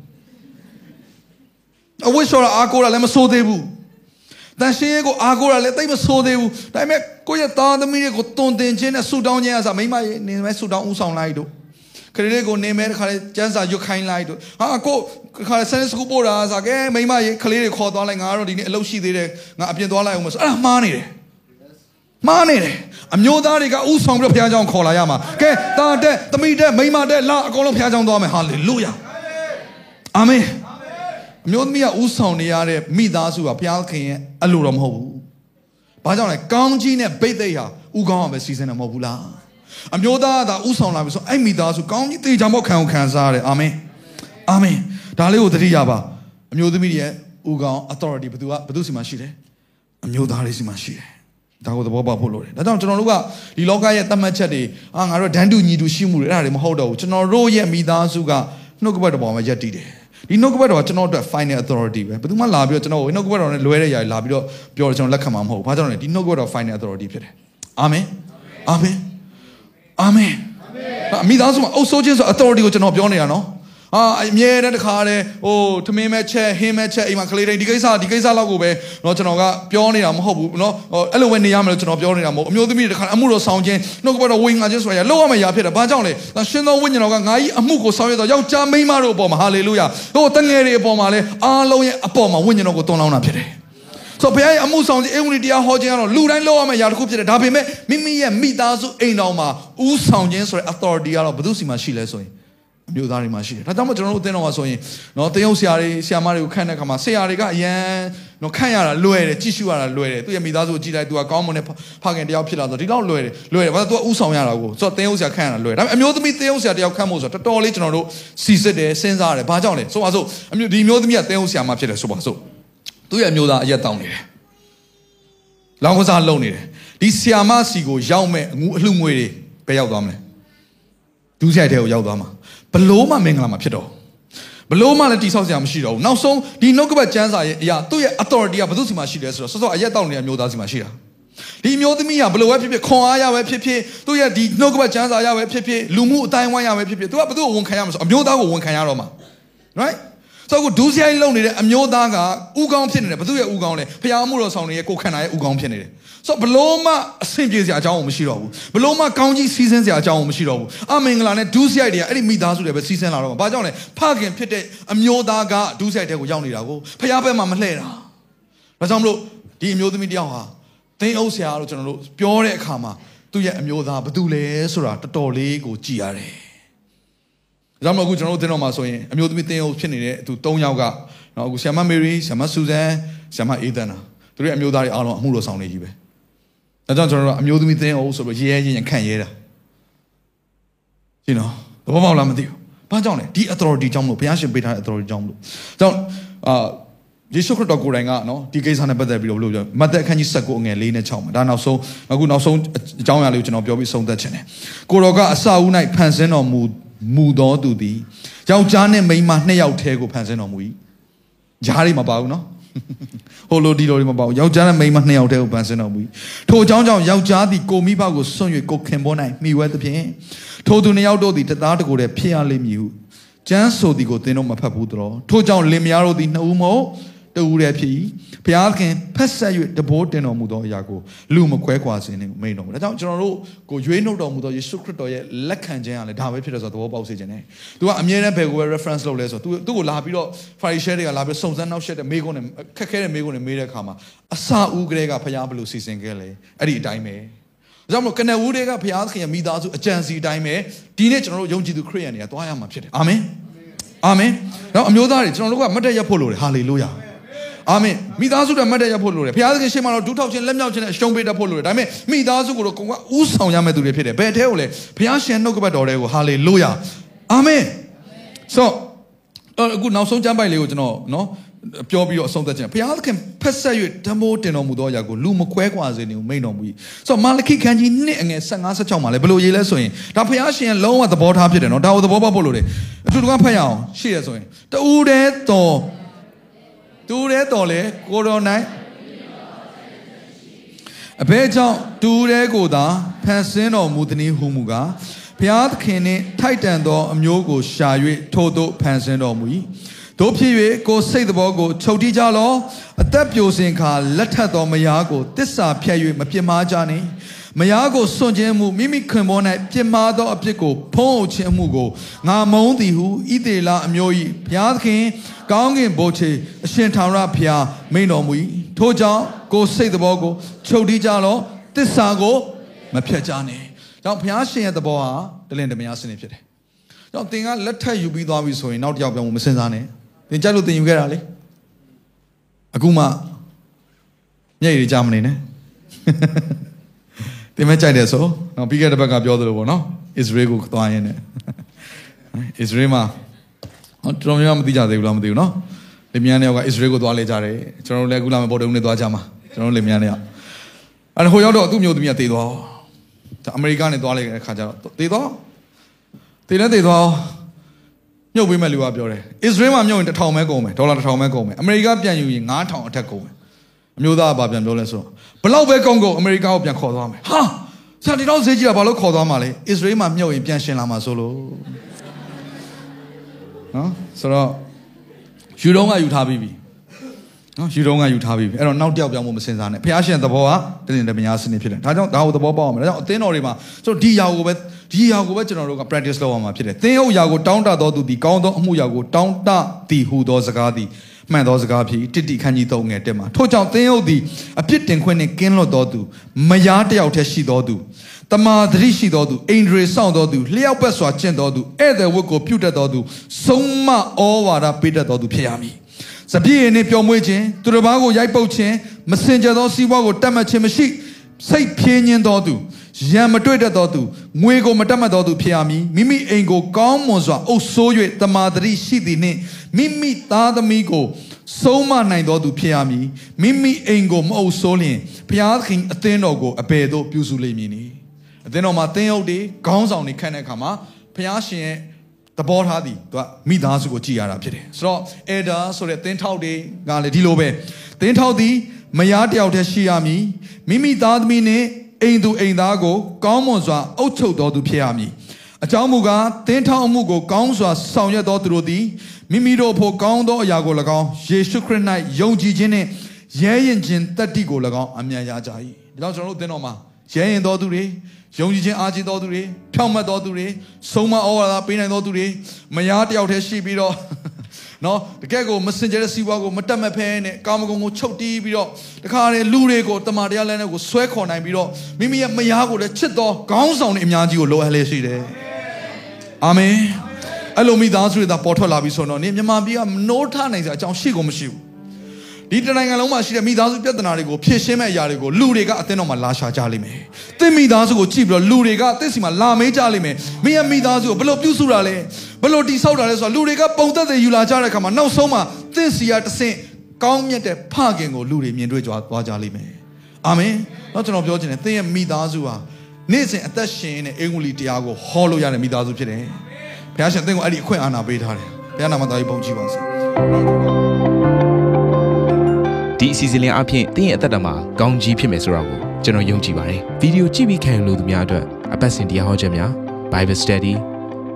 Speaker 2: အဝိရှော်တာအားကိုတာလည်းမစိုးသေးဘူး။ တန်ရှင်းရေးကိုအားကိုးတာလည်းတိတ်မဆိုးသေးဘူးဒါပေမဲ့ကိုယ့်ရဲ့သားသမီးတွေကိုတုံတင်ခြင်းနဲ့ဆူတောင်းခြင်းအစားမိမရဲ့နေမဲ့ဆူတောင်းဥဆောင်လိုက်တို့ခရီးလေးကိုနေမဲ့တခါလေကျန်းစာရွတ်ခိုင်းလိုက်တို့ဟာကိုခါလေဆန်စကူပို့တာဆိုကဲမိမရဲ့ခလေးတွေခေါ်သွားလိုက်ငါကတော့ဒီနေ့အလုပ်ရှိသေးတယ်ငါအပြင်သွားလိုက်အောင်မဆိုအဲ့ဒါမှားနေတယ်မှားနေတယ်အမျိုးသားတွေကဥဆောင်ပြီးတော့ဘုရားကျောင်းခေါ်လာရမှာကဲတာတက်သမီးတက်မိမတက်လာအကုန်လုံးဘုရားကျောင်းသွားမယ်ဟာလေလုယာအာမင် အမျိုးသမီးကဥဆောင်နေရတဲ့မိသားစုကဘုရားခင်ရဲ့အလိုတော်မဟုတ်ဘူး။ဘာကြောင့်လဲကောင်းကြီးနဲ့ဗိတ်သိက်ဟာဥကောင်းအောင်ပဲစီစဉ်တယ်မဟုတ်ဘူးလား။အမျိုးသားကသာဥဆောင်လာပြီဆိုအဲ့မိသားစုကောင်းကြီးတေချာမောက်ခံအောင်ခံစားရတယ်အာမင်။အာမင်။ဒါလေးကိုသတိရပါအမျိုးသမီးရဲ့ဥကောင်း authority ဘယ်သူကဘယ်သူစီမှာရှိတယ်။အမျိုးသားလေးစီမှာရှိတယ်။ဒါကိုသဘောပေါက်ဖို့လိုတယ်။ဒါကြောင့်ကျွန်တော်တို့ကဒီလောကရဲ့တတ်မှတ်ချက်တွေအာငါတို့ဒန်းတူညီတူရှိမှုတွေအဲ့ဒါတွေမဟုတ်တော့ဘူး။ကျွန်တော်တို့ရဲ့မိသားစုကနှုတ်ကပတ်တော်ပေါ်မှာယက်တည်တယ်။ ဒီနှုတ်ကပတ်တော်ကကျွန်တော်အတွက် final authority ပဲဘယ်သူမှလာပြီးတော့ကျွန်တော်ကိုနှုတ်ကပတ်တော်နဲ့လွဲတဲ့ຢာလာပြီးတော့ပြောတယ်ကျွန်တော်လက်ခံမှာမဟုတ်ဘူးဘာကြောင့်လဲဒီနှုတ်ကပတ်တော် final authority ဖြစ်တယ်အာမင်အာမင်အာမင်အမိသားစုမှာအုပ်ဆိုးခြင်းဆို authority ကိုကျွန်တော်ပြောနေတာနော် အာအမြဲတမ်းတခါတည်းဟိုထမင်းမဲ့ချက်ဟင်းမဲ့ချက်အိမ်မှာကလေးတိုင်းဒီကိစ္စဒီကိစ္စလောက်ကိုပဲเนาะကျွန်တော်ကပြောနေတာမဟုတ်ဘူးเนาะအဲ့လိုပဲနေရမယ်လို့ကျွန်တော်ပြောနေတာမဟုတ်အမျိုးသမီးတခါအမှုတော်ဆောင်ခြင်းနှုတ်ကပတ်တော်ဝိငါခြင်းဆိုတာလောက်ရမယ့်ရာဖြစ်တယ်ဘာကြောင့်လဲရှင်သောဝိညာဉ်တော်ကငါကြီးအမှုကိုဆောင်ရွက်တော့ယောက်ျားမိန်းမတို့အပေါ်မှာဟာလေလုယာဟိုတငယ်တွေအပေါ်မှာလဲအားလုံးရဲ့အပေါ်မှာဝိညာဉ်တော်ကိုတွန်းလောင်းတာဖြစ်တယ်ဆိုဘုရားရဲ့အမှုဆောင်ခြင်းအင်္ဂလိပ်တရားဟောခြင်းကတော့လူတိုင်းလောက်ရမယ့်ຢာတစ်ခုဖြစ်တယ်ဒါပေမဲ့မိမိရဲ့မိသားစုအိမ်တော်မှာဥဆောင်ခြင်းဆိုတဲ့ authority ကတော့ဘယ်သူစီမှာရှိလဲဆိုရင်အ မျိုးသားတွေမှာရှိတယ်ဒါကြောင့်မို့ကျွန်တော်တို့အသင်းတော်မှာဆိုရင်နော်တရုတ်ဆရာတွေဆရာမတွေကိုခန့်တဲ့အခါမှာဆရာတွေကအရန်နော်ခန့်ရတာလွယ်တယ်ကြည့်ရှုရတာလွယ်တယ်သူရဲ့မိသားစုကိုကြည့်လိုက်သူကကောင်းမွန်တဲ့ဖခင်တယောက်ဖြစ်လာဆိုဒီလောက်လွယ်တယ်လွယ်တယ်ဘာလို့သူကဥဆောင်ရတာကိုဆိုတော့တရုတ်ဆရာခန့်ရတာလွယ်တယ်ဒါပေမဲ့အမျိုးသမီးတရုတ်ဆရာတယောက်ခန့်ဖို့ဆိုတော့တော်တော်လေးကျွန်တော်တို့စီစစ်တယ်စဉ်းစားတယ်ဘာကြောင့်လဲဆိုပါစို့အမျိုးဒီမျိုးသမီးကတရုတ်ဆရာမဖြစ်တယ်ဆိုပါစို့သူရဲ့အမျိုးသားအရက်တောင်းနေတယ်လောင်းကစားလုံနေတယ်ဒီဆရာမစီကိုရောက်မဲ့အငူအလှငွေတွေပဲရောက်သွားမလဲ ဒူးဆိုင်တဲ့ကိုရောက်သွားမှာဘလို့မှမင်္ဂလာမှာဖြစ်တော့ဘလို့မှလည်းတိဆောက်စရာမရှိတော့ဘူးနောက်ဆုံးဒီနှုတ်ကပတ်ကျမ်းစာရဲ့အရာသူ့ရဲ့ authority ကဘယ်သူစီမှာရှိလဲဆိုတော့စောစောအရက်တောက်နေတဲ့မျိုးသားစီမှာရှိတာဒီအမျိုးသမီးကဘယ်လိုပဲဖြစ်ဖြစ်ခွန်အားရပဲဖြစ်ဖြစ်သူ့ရဲ့ဒီနှုတ်ကပတ်ချမ်းစာရပဲဖြစ်ဖြစ်လူမှုအတိုင်းဝိုင်းရပဲဖြစ်ဖြစ်သူကဘယ်သူ့ကိုဝန်ခံရမလဲဆိုအမျိုးသားကိုဝန်ခံရတော့မှာ right ဆိုတော့ဒူးဆိုင်လုံနေတဲ့အမျိုးသားကဥကောင်းဖြစ်နေတယ်ဘသူရဲ့ဥကောင်းလဲဖျားမှုတော်ဆောင်နေရဲ့ကိုခန္ဓာရဲ့ဥကောင်းဖြစ်နေတယ် ဆိုတော့ဘလို့မှအဆင်ပြေစရာအကြောင်းမရှိတော့ဘူးဘလို့မှကောင်းကြီးစီးဆင်းစရာအကြောင်းမရှိတော့ဘူးအမင်္ဂလာနဲ့ဒူးဆိုင်တွေကအဲ့ဒီမိသားစုတွေပဲစီးဆင်းလာတော့မှာဘာကြောင့်လဲဖခင်ဖြစ်တဲ့အမျိုးသားကဒူးဆိုင်တဲ့ကိုရောက်နေတာကိုဖျားဘက်မှာမလှည့်တာဒါကြောင့်မလို့ဒီအမျိုးသမီးတယောက်ဟာသင်းအုပ်ဆရာလို့ကျွန်တော်တို့ပြောတဲ့အခါမှာသူ့ရဲ့အမျိုးသားဘာတူလဲဆိုတာတော်တော်လေးကိုကြည်ရတယ်ဒါမှမဟုတ်အခုကျွန်တော်တို့တင်းတော်မှာဆိုရင်အမျိုးသမီးတင်းအုပ်ဖြစ်နေတဲ့သူ၃ယောက်ကနော်အခုဆ iam မေရီဆ iam ဆူဇန်ဆ iam အေးသန်နာသူတို့ရဲ့အမျိုးသားတွေအားလုံးအမှုတော်ဆောင်နေကြီးပဲ ဒါကြောင့်ကျွန်တော်တို့အမျိုးသမီးတင်းအုပ်ဆိုပြီးရဲရဲရင်ခန့်ရဲတာရှင်းနော်သဘောပေါက်လားမသိဘူးဘာကြောင့်လဲဒီ authority ကြောင့်မလို့ဘုရားရှင်ပေးထားတဲ့ authority ကြောင့်မလို့ကြောင့်အာယေရှုခရစ်တော်ကိုယ်တိုင်ကနော်ဒီကိစ္စနဲ့ပတ်သက်ပြီးတော့ဘလို့ပြောမတ်သက်အခန်းကြီး7ကိုအငယ်၄နဲ့6မှာဒါနောက်ဆုံးအခုနောက်ဆုံးအကြောင်းအရာလေးကိုကျွန်တော်ပြောပြီးဆုံးသက်ခြင်းတယ်ကိုတော်ကအစာဦး၌ဖန်ဆင်းတော်မူမူသောသူသည်ယောက်ျားနဲ့မိန်းမနှစ်ယောက်တည်းကိုဖန်ဆင်းတော်မူ၏ဂျားတွေမပါဘူးနော် ဟိုလိုဒီလိုတွေမပါဘူးယောက်ျားနဲ့မိန်းမနှစ်ယောက်တည်းကိုဖန်ဆင်းတော်မူ၏ထိုအကြောင်းကြောင့်ယောက်ျားသည်ကိုမိဘကိုစွန့်၍ကိုခင်ပေါ်၌မိဝဲသဖြင့်ထိုသူနှစ်ယောက်တို့သည်တသားတကိုယ်တည်းဖြစ်ရလိမ့်မည်ဟုကျမ်းဆိုသည်ကိုသင်တို့မဖတ်ဘူးတော်ထို့ကြောင့်လင်မယားတို့သည်နှစ်ဦးမဟုတ် တူရဲဖြစ်၏ဘုရားခင်ဖက်ဆက်၍တဘိုးတင်တော်မူသောအရာကိုလူမခွဲခွာစေနှင့်မိန်တော်မူဒါကြောင့်ကျွန်တော်တို့ကိုရွေးနှုတ်တော်မူသောယေရှုခရစ်တော်ရဲ့လက်ခံခြင်းကလည်းဒါပဲဖြစ်တယ်ဆိုတော့သဘောပေါက်စေခြင်း ਨੇ ။ तू ကအမြဲတမ်းဘယ်ကိုပဲ reference လုပ်လဲဆိုတော့ तू သူ့ကိုလာပြီးတော့ Pharisee တွေကလာပြီးစုံစမ်းနောက်ရှက်တဲ့မိကုန်းနဲ့ခက်ခဲတဲ့မိကုန်းနဲ့မေးတဲ့အခါမှာအစာဦးကလေးကဘုရားဘယ်လိုစီစဉ်ခဲ့လဲအဲ့ဒီအတိုင်းပဲ။ဒါကြောင့်မလို့ကနဝူးတွေကဘုရားသခင်ရဲ့မိသားစုအကြံစီအတိုင်းပဲဒီနေ့ကျွန်တော်တို့ယုံကြည်သူခရစ်ယာန်တွေကသွားရမှာဖြစ်တယ်။အာမင်။အာမင်။တော့အမျိုးသားတွေကျွန်တော်တို့ကမတ်တက်ရက်ဖို့လိုတယ်ဟာလေလုယာ။ အာမင်မိသားစုတွေမတ်တက်ရဖို့လိုတယ်ဘုရားသခင်ရှေ့မှာတော့ဒူးထောက်ခြင်းလက်မြောက်ခြင်းနဲ့အရှုံးပေးတတ်ဖို့လိုတယ်ဒါပေမဲ့မိသားစုကိုတော့ကိုကဥဆောင်ရမယ့်သူတွေဖြစ်တယ်ဘယ်ထဲကိုလဲဘုရားရှင်နှုတ်ကပတ်တော်တွေကိုဟာလေလုယာအာမင်ဆိုအခုနောက်ဆုံးကျမ်းပိုက်လေးကိုကျွန်တော်နော်ပြောပြီးတော့အဆုံးသတ်ခြင်းဘုရားသခင်ဖက်ဆက်၍ဓမ္မိုးတင်တော်မူသောအရာကိုလူမခွဲခွာစေနေဘူးမိန်တော်မူ၏ဆိုတော့မာလခိခန်းကြီးနှစ်အငယ်15 16မှာလည်းဘယ်လိုရေးလဲဆိုရင်ဒါဘုရားရှင်လုံးဝသဘောထားဖြစ်တယ်နော်ဒါကိုသဘောပေါက်ဖို့လိုတယ်အတူတူကဖတ်ရအောင်ရှေ့ရဆိုရင်တူတဲ့တော် တူတဲ့တော်လေကိုတော်နိုင်အဘဲကြောင့်တူတဲ့ကိုသာဖန်ဆင်းတော်မူသည်ဟုမူကားဘုရားသခင်နှင့်ထိုက်တန်သောအမျိုးကိုရှာ၍ထို့သို့ဖန်ဆင်းတော်မူ၏တို့ဖြစ်၍ကိုစိတ်တော်ကိုချုပ်တီးကြလောအသက်ပြိုစင်ခါလက်ထပ်သောမယားကိုတစ္ဆာဖြတ်၍မပြစ်မှားကြနှင့် မယားကိုစွန့်ခြင်းမှုမိမိခင်ပေါ်၌ပြစ်မှားသောအပြစ်ကိုဖုံးအုပ်ခြင်းမှုကိုငါမုန်းသည်ဟုဣသေလအမျိုး၏ဘုရားသခင်ကောင်းကင်ဘုရားအရှင်ထာဝရဘုရားမိန်တော်မူ၏ထို့ကြောင့်ကိုစိတ်တော်ကိုချုပ်တီးကြလောတစ္ဆာကိုမဖြတ်ကြနှင့်ကြောင့်ဘုရားရှင်ရဲ့သဘောဟာတလင်တမယားစနစ်ဖြစ်တယ်ကြောင့်သင်ကလက်ထပ်ယူပြီးသွားပြီဆိုရင်နောက်တစ်ယောက်ပြောင်းမစင်စားနဲ့သင်ကြိုက်လို့သင်ယူခဲ့တာလေအခုမှမျက်ရည်ကြမနေနဲ့ သင်မဲကြိုက်တယ်ဆိုနော်ပြီးခဲ့တဲ့ဘက်ကပြောသလိုပေါ့နော်အစ္စရေးကိုသွားရင်းနဲ့အစ္စရေးမှာဟောတော်များများမသိကြသေးဘူးလားမသိဘူးနော်လင်မြန်းတယောက်ကအစ္စရေးကိုသွားလေကြတယ်ကျွန်တော်တို့လည်းအခုလာမယ့်ပေါ်တုံးနဲ့သွားကြမှာကျွန်တော်တို့လင်မြန်းတယောက်အဲ့ဟိုရောက်တော့သူ့မျိုးသမီးကတည်သွားဒါအမေရိကန်နဲ့သွားလိုက်တဲ့ခါကျတော့တည်သွားတည်လည်းတည်သွားမြုပ်ပေးမဲ့လူကပြောတယ်အစ္စရေးမှာမြုပ်ရင်1000ပဲကုန်မယ်ဒေါ်လာ1000ပဲကုန်မယ်အမေရိကပြန်ယူရင်9000အထက်ကုန်မယ် အမျိုးသားကဘာပြန်ပြောလဲဆိုဘလောက်ပဲကောင်းကောင်းအမေရိကန်ကိုပြန်ခေါ်သွားမယ်ဟာဆရာဒီတော့ဈေးကြီးတာဘာလို့ခေါ်သွားမှာလဲအစ္စရေးမှာမြုပ်ရင်ပြန်ရှင်လာမှာဆိုလို့နော်ဆိုတော့ယူတော့ကယူထားပြီးပြီနော်ယူတော့ကယူထားပြီးပြီအဲ့တော့နောက်တယောက်ပြောင်းဖို့မစင်စားနဲ့ဖះရှင်သဘောကတည်တယ်မညာစနစ်ဖြစ်တယ်ဒါကြောင့်ဒါကိုသဘောပေါက်အောင်ဒါကြောင့်အသင်းတော်တွေမှာဆိုဒီယာကိုပဲဒီယာကိုပဲကျွန်တော်တို့က practice လုပ်အောင်မှာဖြစ်တယ်သင်းဟုတ်ယာကိုတောင်းတတော်သူဒီကောင်းသောအမှုယာကိုတောင်းတသည်ဟူသောစကားသည် မှန်သောစကားဖြစ်တိတိခန်းကြီးသုံးငယ်တက်မှာထို့ကြောင့်သင်ဟုတ်သည်အပြစ်တင်ခွင့်နှင့်ကင်းလွတ်တော်သူမယားတယောက်တည်းရှိတော်သူတမာသတိရှိတော်သူအိန္ဒြေဆောင်တော်သူလျှောက်ပတ်စွာကျင့်တော်သူဧည့်သည်ဝတ်ကိုပြုတတ်တော်သူဆုံးမဩဝါဒပေးတတ်တော်သူဖြစ်ရမည်စပြည့်ရည်နှင့်ပျော်မွေ့ခြင်းသူတစ်ပါးကိုရိုက်ပုတ်ခြင်းမစင်ကြသောစီးပွားကိုတတ်မှတ်ခြင်းမရှိစိတ်ဖြင်းညင်းတော်သူ ရံမတွေ့တတ်တော်သူငွေကိုမတတ်မှတ်တော်သူဖြစ်ရမည်မိမိအိမ်ကိုကောင်းမွန်စွာအုပ်ဆိုး၍တမာတရိရှိသည်နှင့်မိမိသားသမီးကိုဆုံးမနိုင်တော်သူဖြစ်ရမည်မိမိအိမ်ကိုမအုပ်ဆိုးလျင်ဘုရားခင်အသင်းတော်ကိုအဘယ်သို့ပြုစုလိမ့်မည်နည်းအသင်းတော်မှာသင်းအုပ်တွေခေါင်းဆောင်တွေခန့်တဲ့အခါမှာဘုရားရှင်ရဲ့သဘောထားသည်သူကမိသားစုကိုကြည်ရတာဖြစ်တယ်ဆိုတော့ elder ဆိုတဲ့သင်းထောက်တွေကလည်းဒီလိုပဲသင်းထောက်သည်မယားတယောက်တည်းရှိရမည်မိမိသားသမီးနှင့် အိမ်သူအိမ်သားကိုကောင်းမွန်စွာအုပ်ချုပ်တော်သူဖြစ်ရမည်အကြောင်းမူကားတင်းထောင်မှုကိုကောင်းစွာဆောင်ရွက်တော်သူတို့သည်မိမိတို့ဖို့ကောင်းသောအရာကို၎င်းယေရှုခရစ်၌ယုံကြည်ခြင်းနှင့်ရဲရင်ခြင်းတတ္တိကို၎င်းအမြန်ရကြ၏ဒါကြောင့်ကျွန်တော်တို့သင်တော်မှာရဲရင်တော်သူတွေယုံကြည်ခြင်းအားကြီးတော်သူတွေဖြောင့်မတ်တော်သူတွေဆုံးမဩဝါဒပေးနိုင်တော်သူတွေမယားတယောက်တည်းရှိပြီးတော့ နော်တကယ့်ကိုမစင်ကြတဲ့စီးပွားကိုမတက်မဖဲနဲ့ကာမဂုဏ်ကိုချုပ်တီးပြီးတော့တခါလေလူတွေကိုတမန်တရားလမ်းနဲ့ကိုဆွဲခေါ်နိုင်ပြီးတော့မိမိရဲ့မယားကိုလည်းချစ်တော်ခေါင်းဆောင်တွေအများကြီးကိုလိုအပ်လေရှိတယ်အာမင်အဲ့လိုမိသားစုတွေသာပေါ်ထွက်လာပြီဆိုတော့နေမြန်မာပြည်ကမနှိုးထနိုင်စရာအကြောင်းရှိကုန်မရှိဘူး ဒီတနိုင်ငံလုံးမှာရှိတဲ့မိသားစုပြဿနာတွေကိုဖြေရှင်းမဲ့အရာတွေကိုလူတွေကအသင်းတော်မှာလာရှာကြလိမ့်မယ်။သင်မိသားစုကိုကြည့်ပြီးတော့လူတွေကသင်စီမှာလာမေးကြလိမ့်မယ်။မင်းရဲ့မိသားစုကိုဘယ်လိုပြုစုတာလဲ။ဘယ်လိုတိဆောက်တာလဲဆိုတော့လူတွေကပုံသက်တွေယူလာကြတဲ့အခါမှာနောက်ဆုံးမှာသင်စီကတဆင့်ကောင်းမြတ်တဲ့ဖခင်ကိုလူတွေမြင်တွေ့ကြသွားကြလိမ့်မယ်။အာမင်။တော့ကျွန်တော်ပြောချင်တယ်သင်ရဲ့မိသားစုဟာနေ့စဉ်အသက်ရှင်တဲ့အင်္ဂလိပ်တရားကိုဟောလို့ရတဲ့မိသားစုဖြစ်တယ်။ဘုရားရှင်သင်ကိုအဲ့ဒီအခွင့်အာဏာပေးထားတယ်။ဘုရားနာမတော်ကြီးပုံကြည့်ပါစေ။
Speaker 1: ဒီအစီအစဉ်လေးအပြင်တင်းရဲ့အသက်တာမှာကောင်းကြီးဖြစ်မယ်ဆိုတာကိုကျွန်တော်ယုံကြည်ပါတယ်ဗီဒီယိုကြည့်ပြီးခံယူလို့သူများအတွက်အပတ်စဉ်တရားဟောခြင်းများ Bible Study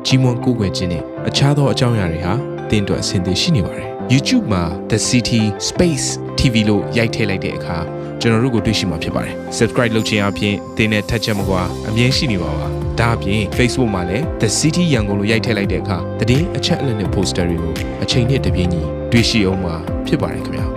Speaker 1: ကြီးမွန်ကိုယ်ွယ်ခြင်းနဲ့အခြားသောအကြောင်းအရာတွေဟာတင်းအတွက်အဆင်သင့်ရှိနေပါတယ် YouTube မှာ The City Space TV လို့ရိုက်ထည့်လိုက်တဲ့အခါကျွန်တော်တို့ကိုတွေ့ရှိမှာဖြစ်ပါတယ် Subscribe လုပ်ခြင်းအပြင်တင်းနဲ့ထက်ချက်မကွာအမြင်ရှိနေပါပါဒါအပြင် Facebook မှာလည်း The City ရန်ကုန်လို့ရိုက်ထည့်လိုက်တဲ့အခါတည်အချက်အလက်နဲ့ poster တွေကိုအချိန်နဲ့တပြေးညီတွေ့ရှိအောင်မှာဖြစ်ပါတယ်ခင်ဗျာ